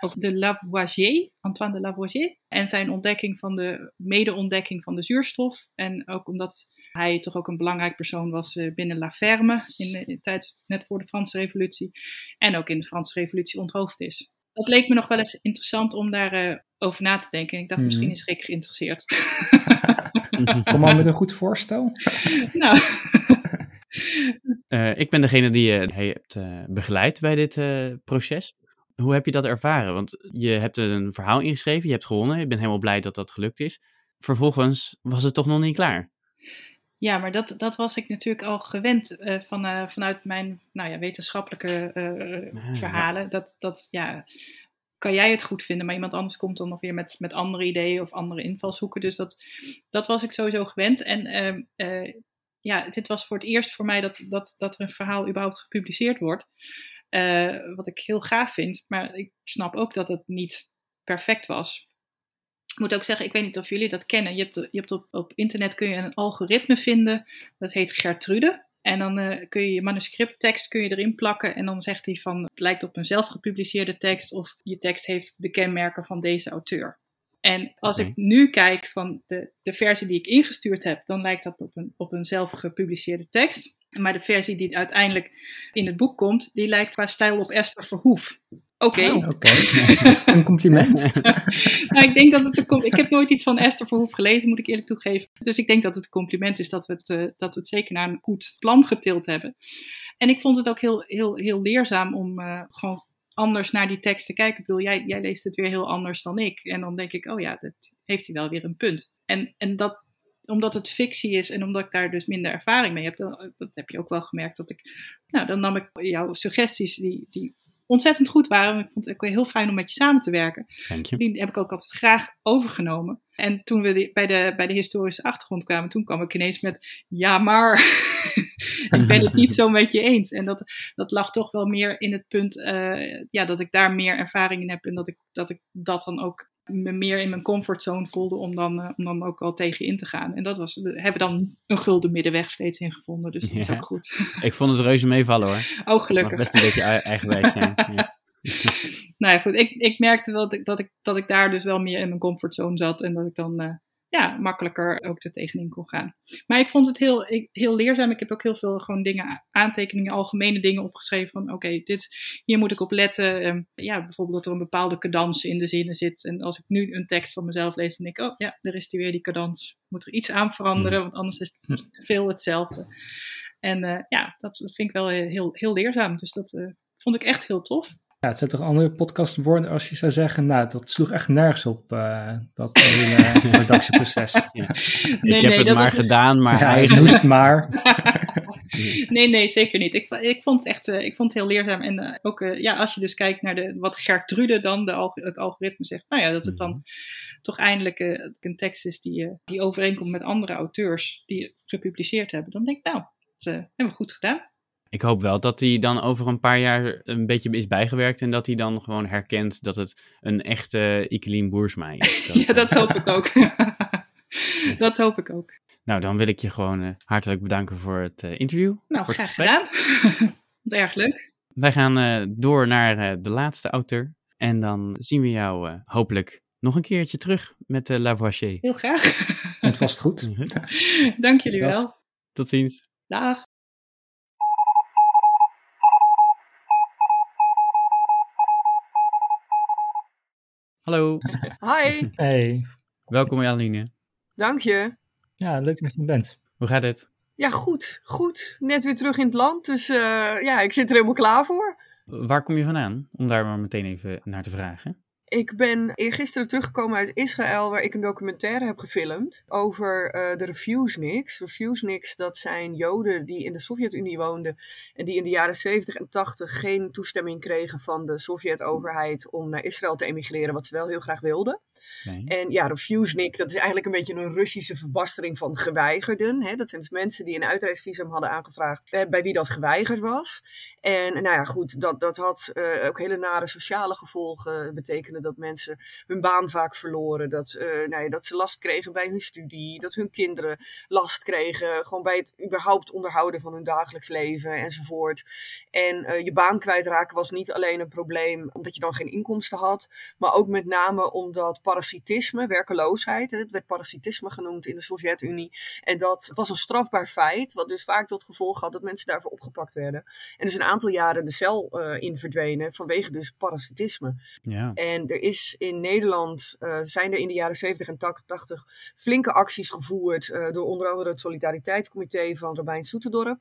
over de Lavoisier, Antoine de Lavoisier, en zijn ontdekking van de, mede-ontdekking van de zuurstof. En ook omdat hij toch ook een belangrijk persoon was binnen La Ferme, in de, in de tijd net voor de Franse revolutie, en ook in de Franse revolutie onthoofd is dat leek me nog wel eens interessant om daar uh, over na te denken. En ik dacht, Mhm. misschien is Rick geïnteresseerd. Kom maar met een goed voorstel. nou, Uh, ik ben degene die je hebt uh, begeleid bij dit uh, proces. Hoe heb je dat ervaren? Want je hebt een verhaal ingeschreven, je hebt gewonnen. Je bent helemaal blij dat dat gelukt is. Vervolgens was het toch nog niet klaar. Ja, maar dat, dat was ik natuurlijk al gewend uh, van, uh, vanuit mijn nou ja, wetenschappelijke uh, ah, verhalen. Ja. Dat, dat, ja, kan jij het goed vinden, maar iemand anders komt dan nog weer met, met andere ideeën of andere invalshoeken. Dus dat, dat was ik sowieso gewend. En ehm, ja, dit was voor het eerst voor mij dat, dat, dat er een verhaal überhaupt gepubliceerd wordt. wat ik heel gaaf vind, maar ik snap ook dat het niet perfect was. Ik moet ook zeggen, ik weet niet of jullie dat kennen. Je hebt, je hebt op, op internet kun je een algoritme vinden, dat heet Gertrude. En dan uh, kun je je manuscripttekst kun je erin plakken en dan zegt hij van het lijkt op een zelf gepubliceerde tekst of je tekst heeft de kenmerken van deze auteur. En als okay. ik nu kijk van de, de versie die ik ingestuurd heb, dan lijkt dat op een, op een zelf gepubliceerde tekst. Maar de versie die uiteindelijk in het boek komt, die lijkt qua stijl op Esther Verhoef. Oké. Okay. Oh, okay. een compliment. nou, ik denk dat het een Ik heb nooit iets van Esther Verhoef gelezen, moet ik eerlijk toegeven. Dus ik denk dat het een compliment is dat we het, uh, dat we het zeker naar een goed plan getild hebben. En ik vond het ook heel, heel, heel leerzaam om uh, gewoon anders naar die tekst te kijken. Ik bedoel, jij, jij leest het weer heel anders dan ik. En dan denk ik, oh ja, dat heeft hij wel weer een punt. En, en dat, omdat het fictie is en omdat ik daar dus minder ervaring mee heb, dan, dat heb je ook wel gemerkt dat ik, nou, dan nam ik jouw suggesties die, die ontzettend goed waren. Ik vond het ook heel fijn om met je samen te werken. Dank je. Die heb ik ook altijd graag overgenomen. En toen we bij, de, bij de historische achtergrond kwamen, toen kwam ik ineens met, ja maar, ik ben het niet zo met je eens. En dat, dat lag toch wel meer in het punt, uh, ja, dat ik daar meer ervaring in heb en dat ik dat, ik dat dan ook me meer in mijn comfortzone voelde om dan, uh, om dan ook al tegen in te gaan. En dat was, we hebben dan een gulden middenweg steeds in gevonden, dus dat ja. is ook goed. Ik vond het reuze meevallen hoor. Oh, gelukkig. Mag best een beetje eigenwijs zijn. ja. nou ja, goed. Ik, ik merkte wel dat ik, dat, ik, dat ik daar dus wel meer in mijn comfortzone zat en dat ik dan uh, ja, makkelijker ook er tegenin kon gaan. Maar ik vond het heel, heel leerzaam. Ik heb ook heel veel gewoon dingen, aantekeningen, algemene dingen opgeschreven van oké, okay, dit hier moet ik op letten. Um, ja, bijvoorbeeld dat er een bepaalde cadans in de zinnen zit. En als ik nu een tekst van mezelf lees, dan denk ik, oh ja, daar is die weer die cadans. Moet er iets aan veranderen, want anders is het veel hetzelfde. En uh, ja, dat vind ik wel heel, heel leerzaam. Dus dat uh, vond ik echt heel tof. Ja, het zijn toch andere podcast worden als je zou zeggen, nou, dat sloeg echt nergens op, uh, dat hele redactieproces. Ja. Nee, ik nee, heb het maar gedaan, maar ja, eigenlijk... moest maar. nee, nee, zeker niet. Ik, ik, vond, het echt, uh, ik vond het heel leerzaam. En uh, ook, ja, als je dus kijkt naar de, wat Gertrude dan, de, het algoritme zegt, nou ja, dat het dan mm-hmm. toch eindelijk een tekst is die, die overeenkomt met andere auteurs die gepubliceerd hebben, dan denk ik, nou, dat hebben we goed gedaan. Ik hoop wel dat hij dan over een paar jaar een beetje is bijgewerkt en dat hij dan gewoon herkent dat het een echte Ikelien Boersma is. Dat, ja, dat hoop ik ook. dat hoop ik ook. Nou, dan wil ik je gewoon uh, hartelijk bedanken voor het uh, interview. Nou, voor graag gedaan. Erg leuk. Wij gaan uh, door naar de laatste auteur en dan zien we jou hopelijk nog een keertje terug met de Lavoisier. Heel graag. Het was goed. Dank jullie Dag. wel. Tot ziens. Dag. Hallo. Hi. Hey. Welkom Aline. Dank je. Ja, leuk dat je er bent. Hoe gaat het? Ja, goed. Goed. Net weer terug in het land, dus uh, ja, ik zit er helemaal klaar voor. Waar kom je vandaan? Om daar maar meteen even naar te vragen. Ik ben eergisteren teruggekomen uit Israël, waar ik een documentaire heb gefilmd over eh, de Refuseniks. Refuseniks, dat zijn Joden die in de Sovjet-Unie woonden en die in de jaren 70 en 80 geen toestemming kregen van de Sovjet-overheid om naar Israël te emigreren, wat ze wel heel graag wilden. En ja, Refusenik, dat is eigenlijk een beetje een Russische verbastering van geweigerden. Hè? Dat zijn dus mensen die een uitreisvisum hadden aangevraagd, eh, bij wie dat geweigerd was. En nou ja, goed, dat, dat had eh, ook hele nare sociale gevolgen. betekende dat mensen hun baan vaak verloren. Dat, eh, nou ja, dat ze last kregen bij hun studie. Dat hun kinderen last kregen. Gewoon bij het überhaupt onderhouden van hun dagelijks leven enzovoort. En je baan kwijtraken was niet alleen een probleem omdat je dan geen inkomsten had. Maar ook met name omdat parasitisme, werkeloosheid. Het werd parasitisme genoemd in de Sovjet-Unie. En dat was een strafbaar feit. Wat dus vaak tot gevolg had dat mensen daarvoor opgepakt werden. En dus een aantal jaren de cel eh, in verdwenen vanwege dus parasitisme. Ja. En er is in Nederland, eh, zijn er in de jaren 70 en 80 flinke acties gevoerd eh, door onder andere het Solidariteitscomité van Rabijn Soetendorp.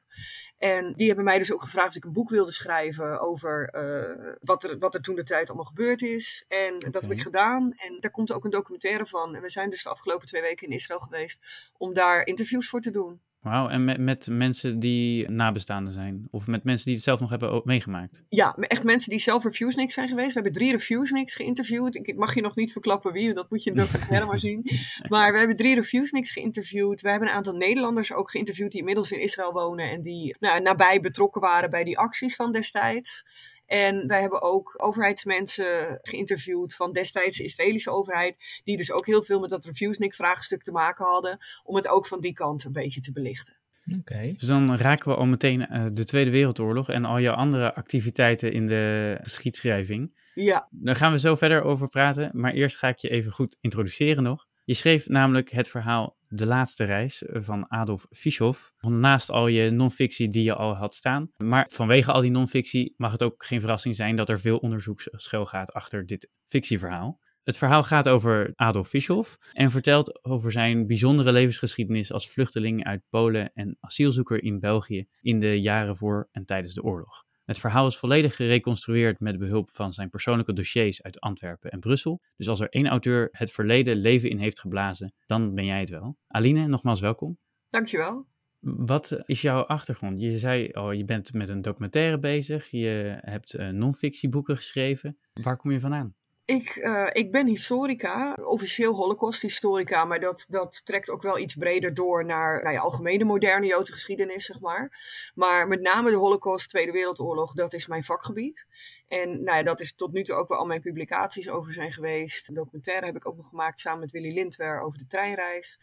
En die hebben mij dus ook gevraagd of ik een boek wilde schrijven over eh, wat, er, wat er toen de tijd allemaal gebeurd is. En dat heb ik gedaan. En daar komt ook een documentaire van. En we zijn dus de afgelopen twee weken in Israël geweest om daar interviews voor te doen. Wauw, en met, met mensen die nabestaanden zijn? Of met mensen die het zelf nog hebben meegemaakt? Ja, echt mensen die zelf Refusenicks zijn geweest. We hebben drie Refusenicks geïnterviewd. Ik, ik mag je nog niet verklappen wie, dat moet je in de documentaire maar zien. Maar we hebben drie Refusenicks geïnterviewd. We hebben een aantal Nederlanders ook geïnterviewd die inmiddels in Israël wonen en die nou, nabij betrokken waren bij die acties van destijds. En wij hebben ook overheidsmensen geïnterviewd van destijds de Israëlische overheid, die dus ook heel veel met dat Refusenik-vraagstuk te maken hadden, om het ook van die kant een beetje te belichten. Oké. Dus dan raken we al meteen eh, de Tweede Wereldoorlog en al je andere activiteiten in de geschiedschrijving. Ja, Daar gaan we zo verder over praten, maar eerst ga ik je even goed introduceren nog. Je schreef namelijk het verhaal De Laatste Reis van Adolf Fischoff. Naast al je non-fictie die je al had staan. Maar vanwege al die non-fictie mag het ook geen verrassing zijn dat er veel onderzoek schuil gaat achter dit fictieverhaal. Het verhaal gaat over Adolf Fischoff en vertelt over zijn bijzondere levensgeschiedenis als vluchteling uit Polen en asielzoeker in België in de jaren voor en tijdens de oorlog. Het verhaal is volledig gereconstrueerd met behulp van zijn persoonlijke dossiers uit Antwerpen en Brussel. Dus als er één auteur het verleden leven in heeft geblazen, dan ben jij het wel. Aline, nogmaals welkom. dankjewel. Wat is jouw achtergrond? Je zei al, je bent met een documentaire bezig, je hebt uh, non-fictieboeken geschreven. Waar kom je vandaan? Ik, eh, ik ben historica, officieel holocausthistorica, maar dat, dat trekt ook wel iets breder door naar nou ja, algemene moderne Joodse geschiedenis, zeg maar. Maar met name de holocaust, Tweede Wereldoorlog, dat is mijn vakgebied. En nou ja, dat is tot nu toe ook wel al mijn publicaties over zijn geweest. Documentaire heb ik ook nog gemaakt samen met Willy Lindwer over de treinreis.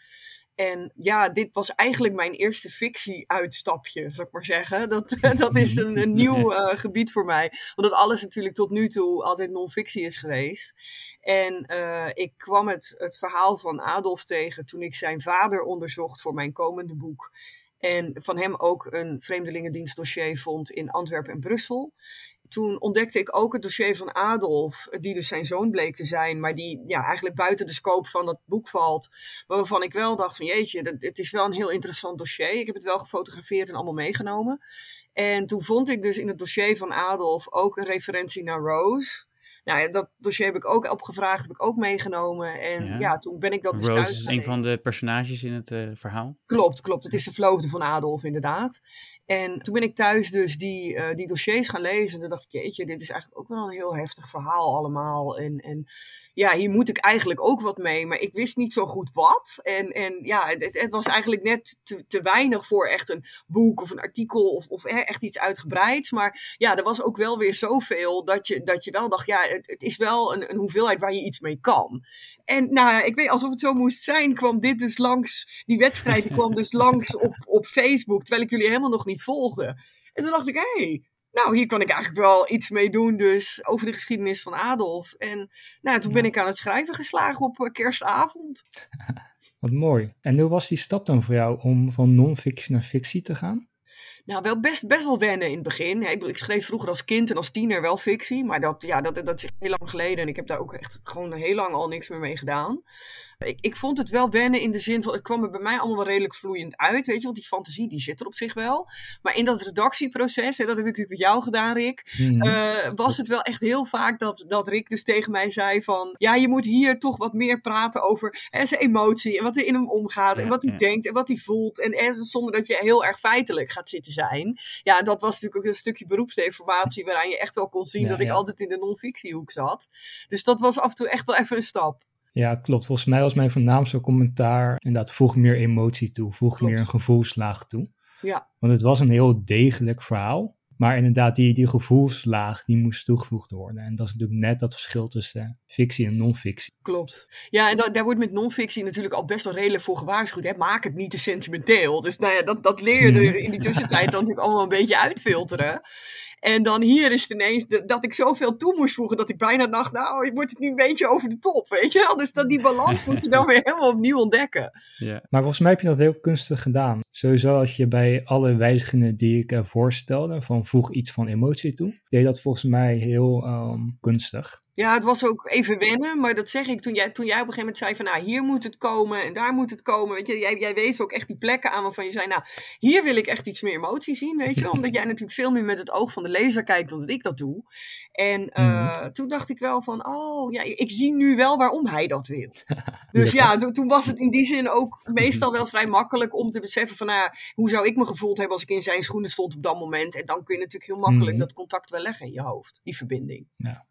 En ja, dit was eigenlijk mijn eerste fictie-uitstapje, zou ik maar zeggen. Dat, dat is een, een nieuw uh, gebied voor mij. Omdat alles natuurlijk tot nu toe altijd non-fictie is geweest. En uh, ik kwam het, het verhaal van Adolf tegen toen ik zijn vader onderzocht voor mijn komende boek. En van hem ook een vreemdelingendienstdossier vond in Antwerpen en Brussel toen ontdekte ik ook het dossier van Adolf, die dus zijn zoon bleek te zijn, maar die ja, eigenlijk buiten de scope van dat boek valt. Waarvan ik wel dacht van jeetje, dat, het is wel een heel interessant dossier. Ik heb het wel gefotografeerd en allemaal meegenomen. En toen vond ik dus in het dossier van Adolf ook een referentie naar Rose. Nou ja, dat dossier heb ik ook opgevraagd, heb ik ook meegenomen. En ja, ja toen ben ik dat dus Rose thuis is een van de personages in het uh, verhaal. Klopt, klopt. Het is de verloofde van Adolf inderdaad. En toen ben ik thuis dus die, uh, die dossiers gaan lezen. En toen dacht ik, jeetje, dit is eigenlijk ook wel een heel heftig verhaal allemaal. En, en ja, hier moet ik eigenlijk ook wat mee. Maar ik wist niet zo goed wat. En, en ja, het, het was eigenlijk net te, te, weinig voor echt een boek of een artikel of, of echt iets uitgebreids. Maar ja, er was ook wel weer zoveel dat je, dat je wel dacht, ja, het, het is wel een, een hoeveelheid waar je iets mee kan. En nou ja, ik weet, alsof het zo moest zijn, kwam dit dus langs, die wedstrijd die kwam dus langs op, op Facebook, terwijl ik jullie helemaal nog niet volgde. En toen dacht ik, hé, hey, nou, hier kan ik eigenlijk wel iets mee doen, dus over de geschiedenis van Adolf. En nou, toen ben ik aan het schrijven geslagen op uh, kerstavond. Wat mooi. En hoe was die stap dan voor jou om van non-fictie naar fictie te gaan? Nou, wel best, best wel wennen in het begin. Ik, ik, schreef vroeger als kind en als tiener wel fictie, maar dat, ja, dat, dat is heel lang geleden en ik heb daar ook echt gewoon heel lang al niks meer mee gedaan. Ik, ik vond het wel wennen in de zin van, het kwam er bij mij allemaal wel redelijk vloeiend uit, weet je, want die fantasie die zit er op zich wel. Maar in dat redactieproces, en dat heb ik natuurlijk met jou gedaan, Rick, Mhm. eh, was het wel echt heel vaak dat, dat Rick dus tegen mij zei van, ja, je moet hier toch wat meer praten over hè, zijn emotie en wat er in hem omgaat en wat hij ja. denkt en wat hij voelt. En, en zonder dat je heel erg feitelijk gaat zitten zijn. Ja, dat was natuurlijk ook een stukje beroepsdeformatie waaraan je echt wel kon zien Ja, dat ik altijd in de non-fictiehoek zat. Dus dat was af en toe echt wel even een stap. Ja, klopt. Volgens mij was mijn voornaamste commentaar inderdaad, voeg meer emotie toe, voeg Klopt. meer een gevoelslaag toe. Ja. Want het was een heel degelijk verhaal. Maar inderdaad, die, die gevoelslaag, die moest toegevoegd worden. En dat is natuurlijk net dat verschil tussen fictie en non-fictie. Klopt. Ja, en da- daar wordt met non-fictie natuurlijk al best wel redelijk voor gewaarschuwd. Hè? Maak het niet te sentimenteel. Dus nou ja, dat, dat leer je er in die tussentijd dan natuurlijk allemaal een beetje uitfilteren. En dan hier is het ineens de- dat ik zoveel toe moest voegen dat ik bijna dacht, nou, wordt het niet een beetje over de top, weet je wel? Dus dat die balans moet je dan weer helemaal opnieuw ontdekken. Ja. Maar volgens mij heb je dat heel kunstig gedaan. Sowieso als je bij alle wijzigingen die ik voorstelde, van voeg iets van emotie toe, deed dat volgens mij heel ehm, kunstig. Ja, het was ook even wennen, maar dat zeg ik toen jij, toen jij op een gegeven moment zei van, nou, hier moet het komen en daar moet het komen. Weet je, jij, jij wees ook echt die plekken aan waarvan je zei, nou, hier wil ik echt iets meer emotie zien, weet je wel. Omdat jij natuurlijk veel meer met het oog van de lezer kijkt dan dat ik dat doe. En eh, toen dacht ik wel van, oh, ja, ik zie nu wel waarom hij dat wil. Dus ja, to- toen was het in die zin ook meestal wel vrij makkelijk om te beseffen van, nou, ja, hoe zou ik me gevoeld hebben als ik in zijn schoenen stond op dat moment. En dan kun je natuurlijk heel makkelijk Mhm. dat contact wel leggen in je hoofd, die verbinding.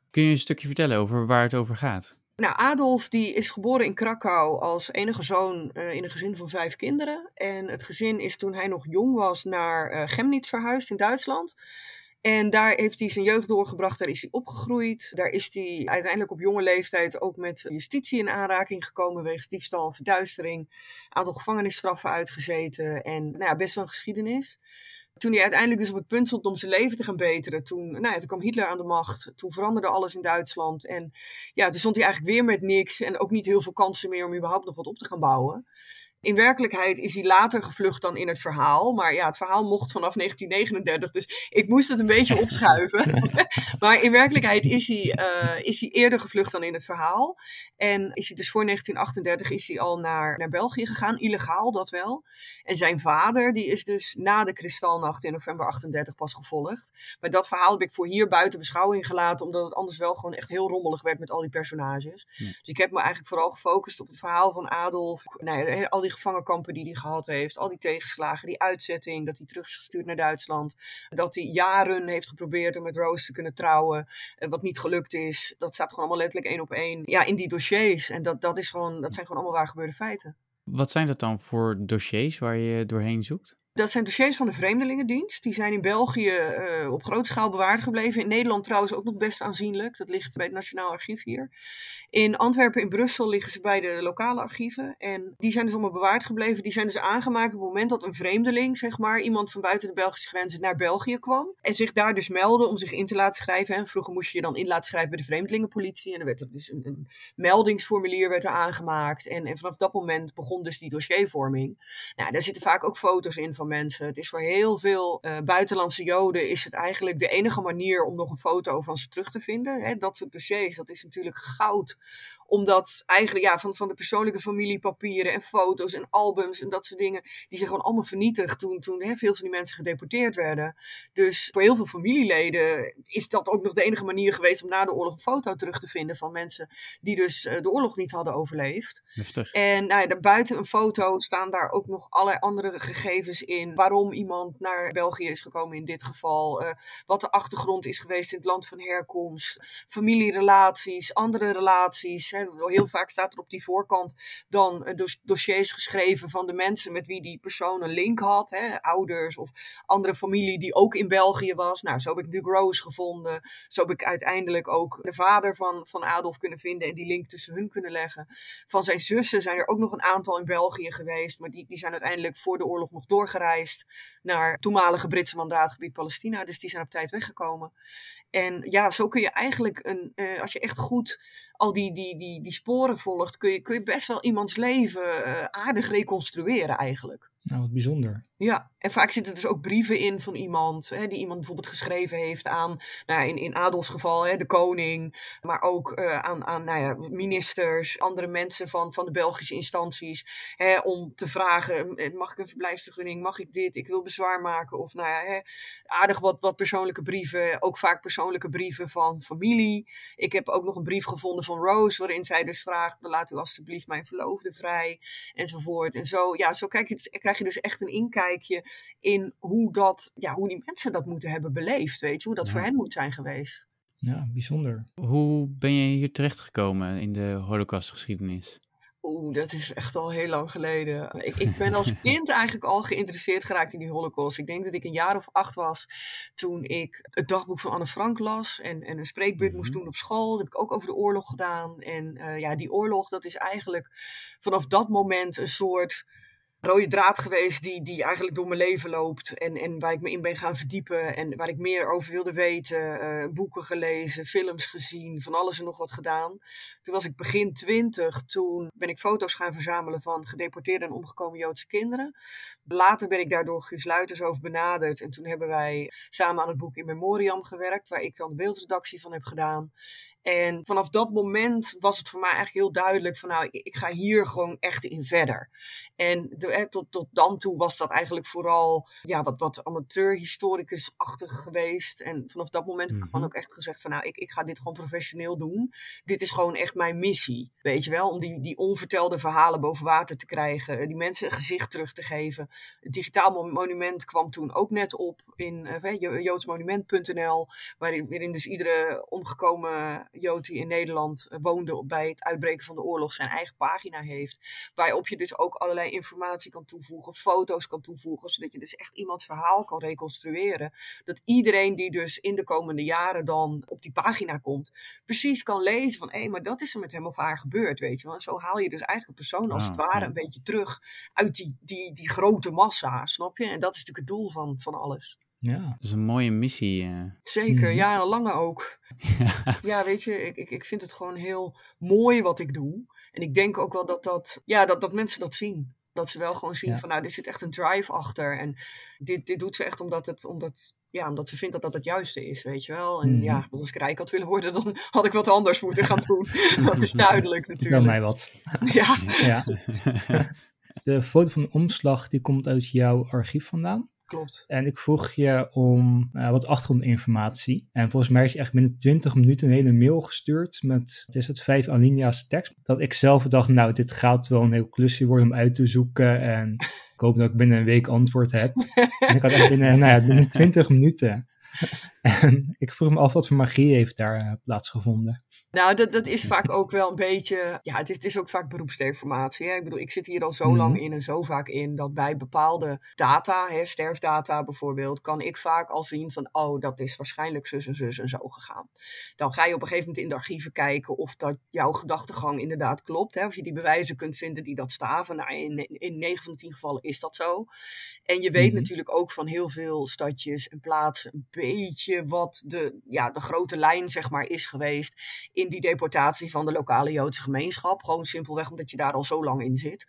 Kun je een stukje vertellen over waar het over gaat? Nou, Adolf die is geboren in Krakau als enige zoon eh, in een gezin van vijf kinderen. En het gezin is toen hij nog jong was naar eh Chemnitz verhuisd in Duitsland. En daar heeft hij zijn jeugd doorgebracht, daar is hij opgegroeid. Daar is hij uiteindelijk op jonge leeftijd ook met justitie in aanraking gekomen wegens diefstal en verduistering. Een aantal gevangenisstraffen uitgezeten en nou ja, best wel een geschiedenis. Toen hij uiteindelijk dus op het punt stond om zijn leven te gaan beteren, toen, nou ja, toen kwam Hitler aan de macht. Toen veranderde alles in Duitsland. En ja, toen stond hij eigenlijk weer met niks en ook niet heel veel kansen meer om überhaupt nog wat op te gaan bouwen. In werkelijkheid is hij later gevlucht dan in het verhaal. Maar ja, het verhaal mocht vanaf 1939, dus ik moest het een beetje opschuiven. maar in werkelijkheid is hij, eh, is hij eerder gevlucht dan in het verhaal. En is hij dus voor 1938 is hij al naar, naar België gegaan, illegaal dat wel. En zijn vader, die is dus na de Kristalnacht in november 38 pas gevolgd. Maar dat verhaal heb ik voor hier buiten beschouwing gelaten, omdat het anders wel gewoon echt heel rommelig werd met al die personages. Ja. Dus ik heb me eigenlijk vooral gefocust op het verhaal van Adolf. Nou ja, al die gevangenkampen die hij gehad heeft, al die tegenslagen, die uitzetting, dat hij terug is gestuurd naar Duitsland. Dat hij jaren heeft geprobeerd om met Rose te kunnen trouwen, eh, wat niet gelukt is. Dat staat gewoon allemaal letterlijk één op één ja, in die dossiers. En dat, dat, is gewoon, dat zijn gewoon allemaal waar gebeurde feiten. Wat zijn dat dan voor dossiers waar je doorheen zoekt? Dat zijn dossiers van de Vreemdelingendienst. Die zijn in België eh, op grote schaal bewaard gebleven. In Nederland trouwens ook nog best aanzienlijk. Dat ligt bij het Nationaal Archief hier. In Antwerpen en Brussel liggen ze bij de lokale archieven. En die zijn dus allemaal bewaard gebleven. Die zijn dus aangemaakt op het moment dat een vreemdeling, zeg maar, iemand van buiten de Belgische grenzen naar België kwam. En zich daar dus meldde om zich in te laten schrijven. En vroeger moest je je dan in laten schrijven bij de Vreemdelingenpolitie. En dan werd er dus een, een meldingsformulier werd er aangemaakt. En, en vanaf dat moment begon dus die dossiervorming. Nou, daar zitten vaak ook foto's in van mensen. Het is voor heel veel eh, buitenlandse Joden is het eigenlijk de enige manier om nog een foto van ze terug te vinden. Hè, dat soort dossiers, dat is natuurlijk goud omdat eigenlijk ja, van, van de persoonlijke familiepapieren en foto's en albums en dat soort dingen, die zijn gewoon allemaal vernietigd toen, toen hè, veel van die mensen gedeporteerd werden. Dus voor heel veel familieleden is dat ook nog de enige manier geweest om na de oorlog een foto terug te vinden van mensen die dus eh, de oorlog niet hadden overleefd. Heftig. En nou ja, buiten een foto staan daar ook nog allerlei andere gegevens in. Waarom iemand naar België is gekomen in dit geval. eh, wat de achtergrond is geweest in het land van herkomst. Familierelaties, andere relaties. Heel vaak staat er op die voorkant dan eh, dos- dossiers geschreven van de mensen met wie die persoon een link had. Hè. Ouders of andere familie die ook in België was. Nou, zo heb ik Duke Rose gevonden. Zo heb ik uiteindelijk ook de vader van, van Adolf kunnen vinden en die link tussen hun kunnen leggen. Van zijn zussen zijn er ook nog een aantal in België geweest, maar die, die zijn uiteindelijk voor de oorlog nog doorgereisd naar toenmalige Britse mandaatgebied Palestina. Dus die zijn op tijd weggekomen. En ja, zo kun je eigenlijk, een, eh, als je echt goed al die, die, die, die sporen volgt, kun je, kun je best wel iemands leven eh, aardig reconstrueren eigenlijk. Nou, wat bijzonder. Ja, en vaak zitten dus ook brieven in van iemand, hè, die iemand bijvoorbeeld geschreven heeft aan, nou ja, in, in Adels geval, hè, de koning, maar ook uh, aan, aan nou ja, ministers, andere mensen van, van de Belgische instanties, hè, om te vragen, eh, mag ik een verblijfsvergunning, mag ik dit, ik wil bezwaar maken, of nou ja, hè, aardig wat, wat persoonlijke brieven, ook vaak persoonlijke brieven van familie. Ik heb ook nog een brief gevonden van Rose, waarin zij dus vraagt, laat u alstublieft mijn verloofde vrij, enzovoort. En zo, ja, zo krijg je dus, krijg je dus echt een inkijk in hoe, dat, ja, hoe die mensen dat moeten hebben beleefd. Weet je, hoe dat voor hen moet zijn geweest. Ja, bijzonder. Hoe ben je hier terechtgekomen in de Holocaustgeschiedenis? Oeh, dat is echt al heel lang geleden. Ik, ik ben als kind eigenlijk al geïnteresseerd geraakt in die Holocaust. Ik denk dat ik een jaar of acht was toen ik het dagboek van Anne Frank las en, en een spreekbeurt moest doen op school. Dat heb ik ook over de oorlog gedaan. En uh, ja, die oorlog, dat is eigenlijk vanaf dat moment een soort rode draad geweest die, die eigenlijk door mijn leven loopt. En, en waar ik me in ben gaan verdiepen en waar ik meer over wilde weten. Uh, boeken gelezen, films gezien, van alles en nog wat gedaan. Toen was ik begin twintig. Toen ben ik foto's gaan verzamelen van gedeporteerde en omgekomen Joodse kinderen. Later ben ik daardoor Guus Luiters over benaderd. En toen hebben wij samen aan het boek In Memoriam gewerkt, waar ik dan de beeldredactie van heb gedaan. En vanaf dat moment was het voor mij eigenlijk heel duidelijk van nou, ik, ga hier gewoon echt in verder. En de, tot, tot dan toe was dat eigenlijk vooral ja, wat, wat amateur-historicus-achtig geweest. En vanaf dat moment heb ik gewoon mhm. ook echt gezegd van nou, ik, ik ga dit gewoon professioneel doen. Dit is gewoon echt mijn missie, weet je wel. Om die, die onvertelde verhalen boven water te krijgen. Die mensen een gezicht terug te geven. Het digitaal monument kwam toen ook net op in uh, joodsmonument.nl. Waarin, waarin dus iedere omgekomen Jood die in Nederland eh, woonde bij het uitbreken van de oorlog zijn eigen pagina heeft. Waarop je dus ook allerlei informatie kan toevoegen, foto's kan toevoegen, zodat je dus echt iemands verhaal kan reconstrueren. Dat iedereen die dus in de komende jaren dan op die pagina komt, precies kan lezen van hé, hey, maar dat is er met hem of haar gebeurd, weet je wel. En zo haal je dus eigenlijk een persoon als ah, het ware een beetje terug uit die, die, die grote massa, snap je? En dat is natuurlijk het doel van, van alles. Ja. Dat is een mooie missie. Uh. Zeker, mhm. ja, een lange ook. ja, weet je, ik, ik, ik vind het gewoon heel mooi wat ik doe. En ik denk ook wel dat, dat, ja, dat, dat mensen dat zien. Dat ze wel gewoon zien van, nou, er zit echt een drive achter. En dit, dit doet ze echt omdat, het, omdat, ja, omdat ze vindt dat dat het juiste is, weet je wel. En mm. ja, als ik rijk had willen worden, dan had ik wat anders moeten gaan doen. dat is duidelijk natuurlijk. Dan mij wat. ja. ja. De foto van de omslag, die komt uit jouw archief vandaan? Klopt. En ik vroeg je om uh, wat achtergrondinformatie. En volgens mij is je echt binnen 20 minuten een hele mail gestuurd met, het is het, vijf alinea's tekst. Dat ik zelf dacht, nou, dit gaat wel een heel klusje worden om uit te zoeken. En ik hoop dat ik binnen een week antwoord heb. en ik had echt binnen, nou ja, binnen 20 minuten en ik vroeg me af wat voor magie heeft daar uh, plaatsgevonden. Nou, dat, dat is vaak ook wel een beetje. Ja, het is, het is ook vaak beroepsdeformatie. Hè? Ik bedoel, ik zit hier al zo lang mhm. in en zo vaak in dat bij bepaalde data, hè, sterfdata bijvoorbeeld, kan ik vaak al zien van, oh, dat is waarschijnlijk zus en zus en zo gegaan. Dan ga je op een gegeven moment in de archieven kijken of dat jouw gedachtegang inderdaad klopt. Hè? Of je die bewijzen kunt vinden die dat staven. Nou, in, in 9 van de 10 gevallen is dat zo. En je weet mhm. natuurlijk ook van heel veel stadjes en plaatsen een beetje wat de, ja, de grote lijn zeg maar, is geweest in die deportatie van de lokale Joodse gemeenschap. Gewoon simpelweg omdat je daar al zo lang in zit.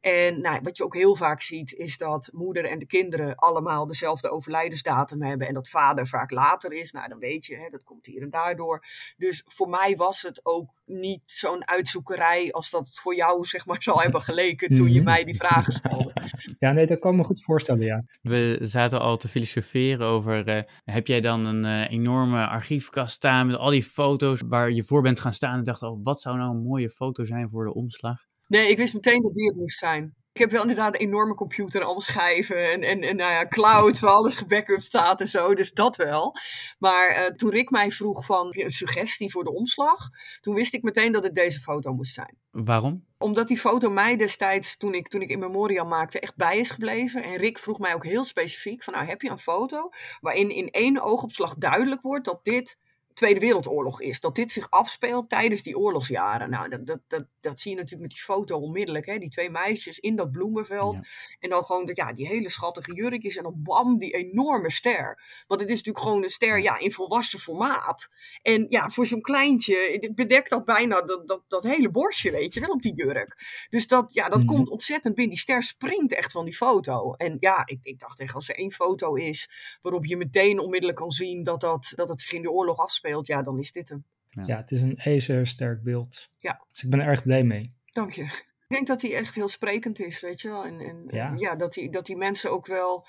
En nou, wat je ook heel vaak ziet, is dat moeder en de kinderen allemaal dezelfde overlijdensdatum hebben. En dat vader vaak later is. Nou, dan weet je, hè, dat komt hier en daardoor. Dus voor mij was het ook niet zo'n uitzoekerij als dat het voor jou, zeg maar, zal hebben geleken toen je mij die vragen stelde. Ja, nee, dat kan me goed voorstellen, ja. We zaten al te filosoferen over, uh, heb jij dan een uh, enorme archiefkast staan met al die foto's waar je voor bent gaan staan en dacht, oh, wat zou nou een mooie foto zijn voor de omslag? Nee, ik wist meteen dat die het moest zijn. Ik heb wel inderdaad een enorme computer, allemaal schijven en, en, en nou ja, cloud waar alles gebackupt staat en zo, dus dat wel. Maar uh, toen Rick mij vroeg van een suggestie voor de omslag, toen wist ik meteen dat het deze foto moest zijn. Waarom? Omdat die foto mij destijds, toen ik, toen ik in Memoriam maakte, echt bij is gebleven. En Rick vroeg mij ook heel specifiek van, nou heb je een foto waarin in één oogopslag duidelijk wordt dat dit Tweede Wereldoorlog is. Dat dit zich afspeelt tijdens die oorlogsjaren. Nou, dat, dat, dat, dat zie je natuurlijk met die foto onmiddellijk. Hè? Die twee meisjes in dat bloemenveld. En dan gewoon ja, die hele schattige jurkjes. En dan bam, die enorme ster. Want het is natuurlijk gewoon een ster ja, in volwassen formaat. En ja, voor zo'n kleintje bedekt dat bijna dat, dat, dat hele borstje, weet je wel, op die jurk. Dus dat, ja, dat Mhm. komt ontzettend binnen. Die ster springt echt van die foto. En ja, ik, ik dacht echt, als er één foto is waarop je meteen onmiddellijk kan zien dat, dat, dat het zich in de oorlog afspeelt, ja, dan is dit hem. Ja, het is een ijzersterk beeld. Ja. Dus ik ben er erg blij mee. Dank je. Ik denk dat hij echt heel sprekend is, weet je wel. En, en Ja. ja. dat, hij, dat die mensen ook wel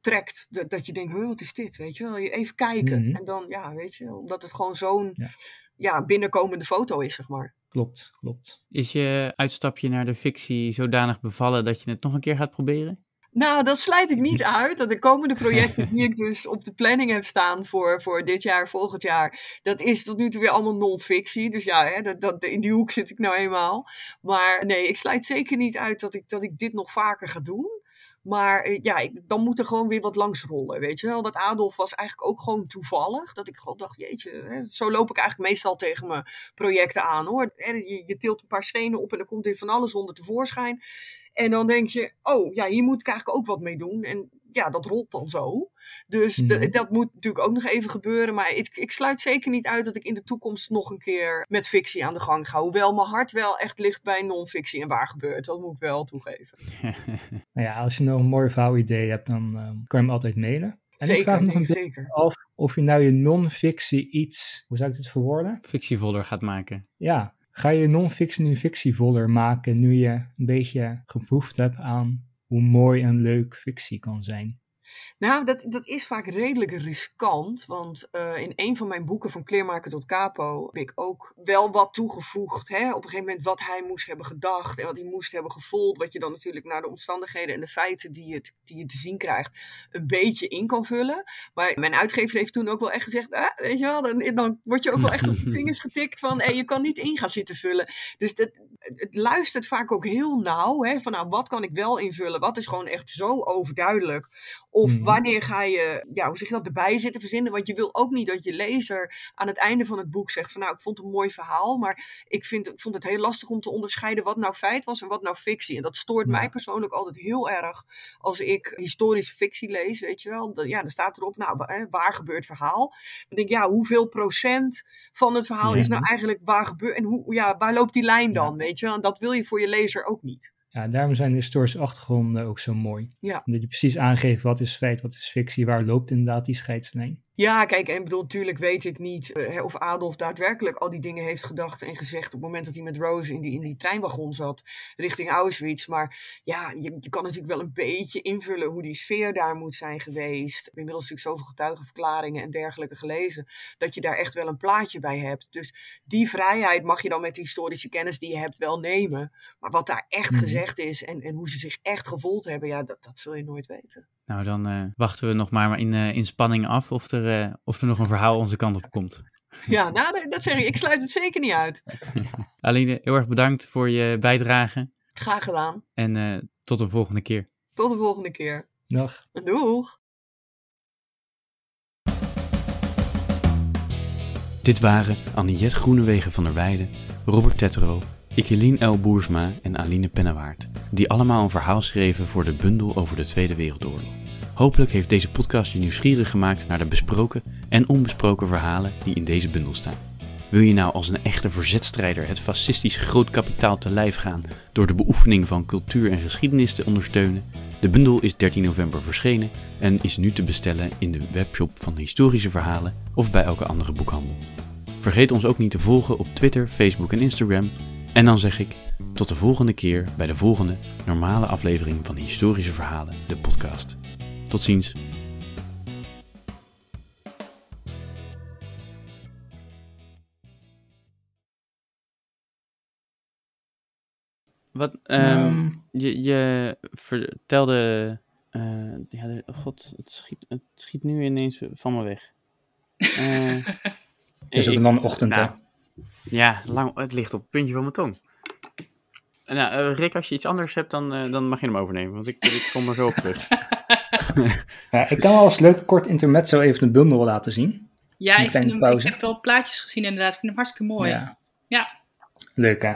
trekt. Dat, dat je denkt, "Huh, wat is dit, weet je wel. Je Even kijken. Mhm. En dan, ja, weet je, omdat het gewoon zo'n Ja. ja. binnenkomende foto is, zeg maar. Klopt, klopt. Is je uitstapje naar de fictie zodanig bevallen dat je het nog een keer gaat proberen? Nou, dat sluit ik niet uit. Dat de komende projecten die ik dus op de planning heb staan voor, voor dit jaar, volgend jaar, dat is tot nu toe weer allemaal non-fictie. Dus ja, hè, dat, dat, in die hoek zit ik nou eenmaal. Maar nee, ik sluit zeker niet uit dat ik, dat ik dit nog vaker ga doen. Maar eh, ja, ik, dan moet er gewoon weer wat langs rollen, weet je wel. Dat Adolf was eigenlijk ook gewoon toevallig. Dat ik gewoon dacht, jeetje, hè, zo loop ik eigenlijk meestal tegen mijn projecten aan, hoor. Je, je tilt een paar stenen op en er komt weer van alles onder tevoorschijn. En dan denk je, oh ja, hier moet ik eigenlijk ook wat mee doen. En ja, dat rolt dan zo. Dus de- Mhm. dat moet natuurlijk ook nog even gebeuren. Maar ik, ik sluit zeker niet uit dat ik in de toekomst nog een keer met fictie aan de gang ga. Hoewel mijn hart wel echt ligt bij non-fictie en waar gebeurt. Dat moet ik wel toegeven. Nou ja, als je nog een mooi verhaalidee hebt, dan ehm, kan je hem altijd mailen. En ik Zeker, vraag me nog een zeker. af of je nou je non-fictie iets, hoe zou ik dit verwoorden? Fictievoller gaat maken. Ja, ga je non-fictie nu fictievoller maken nu je een beetje geproefd hebt aan hoe mooi en leuk fictie kan zijn? Nou, dat, dat is vaak redelijk riskant. Want eh, in een van mijn boeken, van Kleermaker tot Capo, heb ik ook wel wat toegevoegd. Hè? Op een gegeven moment wat hij moest hebben gedacht en wat hij moest hebben gevoeld. Wat je dan natuurlijk naar de omstandigheden en de feiten die, het, die je te zien krijgt, een beetje in kan vullen. Maar mijn uitgever heeft toen ook wel echt gezegd, ah, weet je wel, dan, dan word je ook wel echt op de vingers getikt van, hey, je kan niet in gaan zitten vullen. Dus dat, het, het luistert vaak ook heel nauw, hè, van nou, wat kan ik wel invullen? Wat is gewoon echt zo overduidelijk? Of Mhm. wanneer ga je, ja, hoe zeg je dat, erbij zitten verzinnen? Want je wil ook niet dat je lezer aan het einde van het boek zegt van nou, ik vond het een mooi verhaal, maar ik, vind, ik vond het heel lastig om te onderscheiden wat nou feit was en wat nou fictie. En dat stoort Ja. mij persoonlijk altijd heel erg als ik historische fictie lees, weet je wel. Dan- Ja, dan staat erop, nou, waar gebeurt verhaal? Dan denk ik, ja, hoeveel procent van het verhaal Ja. is nou eigenlijk waar gebeurt en hoe, ja, waar loopt die lijn dan, weet je wel? En dat wil je voor je lezer ook niet. Ja, daarom zijn de historische achtergronden ook zo mooi. Ja. Omdat je precies aangeeft wat is feit, wat is fictie, waar loopt inderdaad die scheidslijn. Ja, kijk, en bedoel, natuurlijk weet ik niet eh, of Adolf daadwerkelijk al die dingen heeft gedacht en gezegd op het moment dat hij met Rose in die, in die treinwagon zat richting Auschwitz. Maar ja, je, je kan natuurlijk wel een beetje invullen hoe die sfeer daar moet zijn geweest. Inmiddels natuurlijk zoveel getuigenverklaringen en dergelijke gelezen, dat je daar echt wel een plaatje bij hebt. Dus die vrijheid mag je dan met de historische kennis die je hebt wel nemen. Maar wat daar echt Mhm. gezegd is en, en hoe ze zich echt gevoeld hebben, ja, dat, dat zul je nooit weten. Nou, dan eh, wachten we nog maar in, eh, in spanning af of er, eh, of er nog een verhaal onze kant op komt. Ja, nou, dat- zeg ik. Ik sluit het zeker niet uit. Aline, heel erg bedankt voor je bijdrage Graag gedaan. en eh, tot een volgende keer. Tot de volgende keer. Dag. Doeg! Dit waren Aniette Groenewegen van der Weijden, Robert Tetro, Ikkelien L. Boersma en Aline Pennewaard, die allemaal een verhaal schreven voor de bundel over de Tweede Wereldoorlog. Hopelijk heeft deze podcast je nieuwsgierig gemaakt naar de besproken en onbesproken verhalen die in deze bundel staan. Wil je nou als een echte verzetstrijder het fascistisch grootkapitaal te lijf gaan door de beoefening van cultuur en geschiedenis te ondersteunen? De bundel is 13 november verschenen en is nu te bestellen in de webshop van Historische Verhalen of bij elke andere boekhandel. Vergeet ons ook niet te volgen op Twitter, Facebook en Instagram. En dan zeg ik tot de volgende keer bij de volgende normale aflevering van Historische Verhalen, de podcast. Tot ziens. Wat, ehm, Ehm, je, je vertelde, eh, ja, de- god, het schiet, het schiet nu ineens van me weg. Eh, Het is ook ik- een lange ochtend, hè? Ja, lang, het ligt op het puntje van mijn tong. Nou, eh, Rick, als je iets anders hebt, dan, eh, dan mag je hem overnemen, want ik, ik kom er zo op terug. Ja, ik kan wel als leuke kort intermezzo even de bundel laten zien. Ja, Een ik, kleine vind hem, ik heb wel plaatjes gezien inderdaad. Ik vind hem hartstikke mooi. Ja. Ja. Leuk hè?